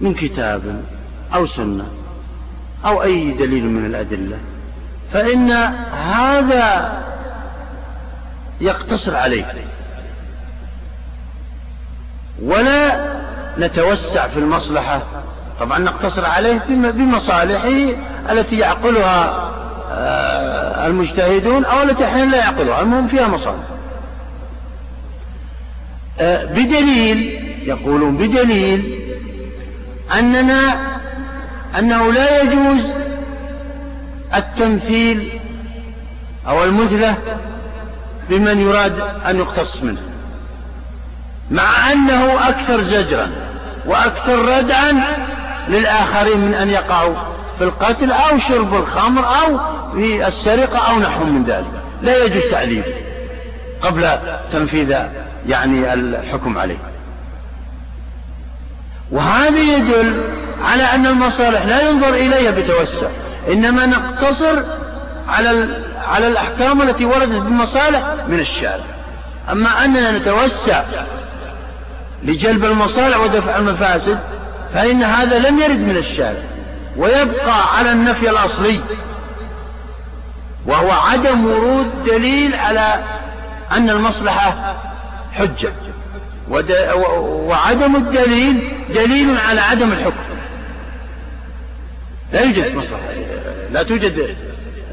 من كتاب أو سنة أو أي دليل من الأدلة فإن هذا يقتصر عليه ولا نتوسع في المصلحة. طبعا نقتصر عليه بمصالحه التي يعقلها آه، المجتهدون أو التي أحيانا لا يعقلها المهم فيها مصالح. آه، بدليل يقولون بدليل أننا أنه لا يجوز التمثيل أو المثلة بمن يراد أن يقتص منه مع أنه أكثر زجرا وأكثر ردعا للآخرين من أن يقعوا في القتل أو شرب الخمر أو في السرقة أو نحو من ذلك. لا يجوز تعليم قبل تنفيذ يعني الحكم عليه. وهذا يدل على أن المصالح لا ينظر إليها بتوسع إنما نقتصر على على الأحكام التي وردت بالمصالح من الشارع. أما أننا نتوسع لجلب المصالح ودفع المفاسد فإن هذا لم يرد من الشارع ويبقى على النفي الأصلي وهو عدم ورود دليل على أن المصلحة حجة. وعدم الدليل دليل على عدم الحكم. لا يوجد مصلحة. لا توجد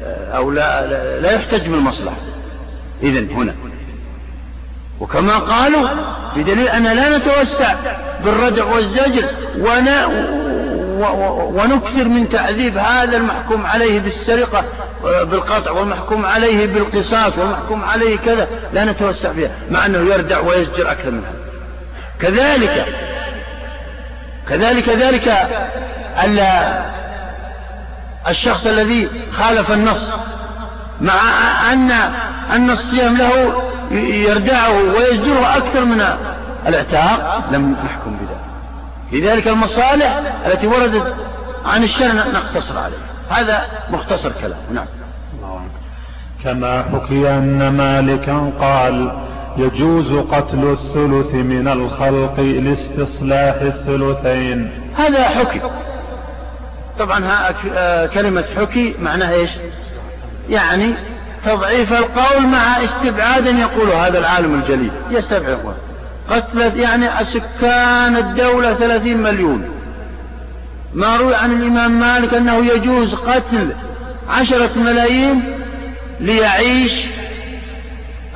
أو لا, لا يحتج بالمصلحة إذن هنا. وكما قالوا بدليل أن لا نتوسع بالردع والزجر ونكثر من تعذيب هذا المحكوم عليه بالسرقة بالقطع والمحكوم عليه بالقصاص والمحكوم عليه كذا لا نتوسع فيها مع أنه يردع ويزجر أكثر من هذا. كذلك كذلك ذلك الشخص الذي خالف النص مع أن أن الصيام له يردعه ويزجره أكثر من الاعتاق لم نحكم بذلك. لذلك المصالح التي وردت عن الشرع نقتصر عليها. هذا مختصر كلام. نعم. كما حكي أن مالكا قال يجوز قتل الثلث من الخلق لاستصلاح الثلثين. هذا حكي. طبعا آه، كلمة حكي معناها إيش؟ يعني تضعيف القول مع استبعاد يقول هذا العالم الجليل. يستبعد. قتلت يعني سكان الدولة ثلاثين مليون. ما روي عن الإمام مالك أنه يجوز قتل عشرة ملايين ليعيش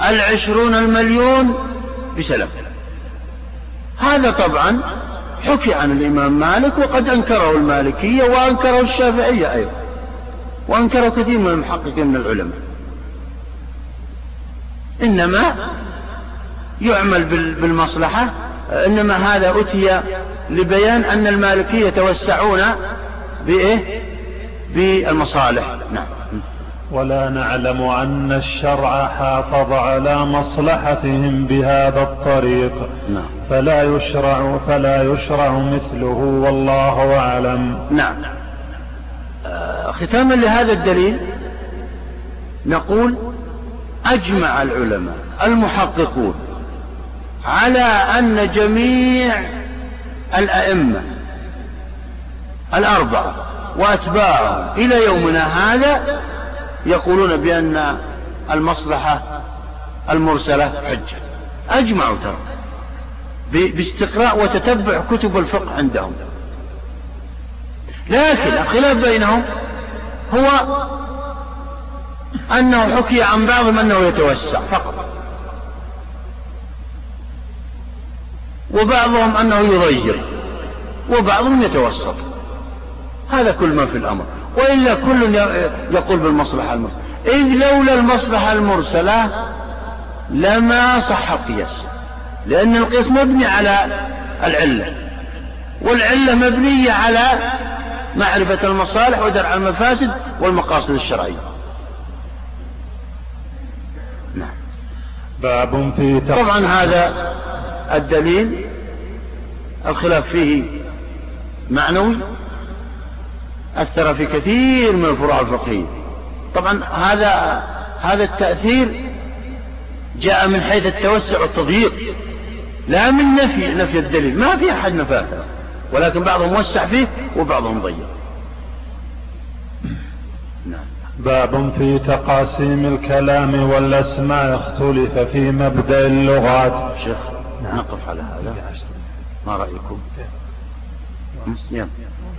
العشرون المليون بسلام هذا طبعا حكي عن الإمام مالك وقد أنكره المالكية وأنكره الشافعية أيضا وأنكره كثير من المحققين من العلماء. إنما يعمل بالمصلحة إنما هذا أتي لبيان أن المالكية يتوسعون بإيه؟ بالمصالح. نعم. ولا نعلم أن الشرع حافظ على مصلحتهم بهذا الطريق. نعم. فلا يشرع فلا يشرع مثله والله أعلم. نعم. آه ختاما لهذا الدليل نقول أجمع العلماء المحققون على أن جميع الأئمة الأربعة وأتباعهم إلى يومنا هذا يقولون بأن المصلحة المرسلة حجة. أجمعوا ترى. باستقراء وتتبع كتب الفقه عندهم. لكن الخلاف بينهم هو أنه حكي عن بعضهم أنه يتوسع فقط. وبعضهم أنه يغير وبعضهم يتوسط. هذا كل ما في الأمر. وإلا كل يقول بالمصلحة المرسلة. إذ لولا المصلحة المرسلة لما صح القياس. لأن القياس مبني على العلة. والعلة مبنية على معرفة المصالح ودرع المفاسد والمقاصد الشرعية. نعم. باب في طبعا هذا الدليل الخلاف فيه معنوي أثر في كثير من الفروع الفقهية طبعا هذا هذا التأثير جاء من حيث التوسع والتضييق لا من نفي نفي الدليل ما في أحد نفاه ولكن بعضهم وسع فيه وبعضهم ضيق نعم. باب في تقاسيم الكلام والأسماء اختلف في مبدأ اللغات شيخ. نقف على هذا. ما رأيكم؟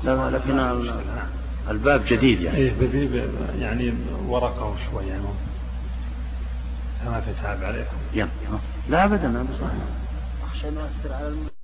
لا لكن الباب جديد يعني. إيه يعني ورقه شوي يعني ما في تعب عليكم. يلا لا ابدا أخشى نؤثر على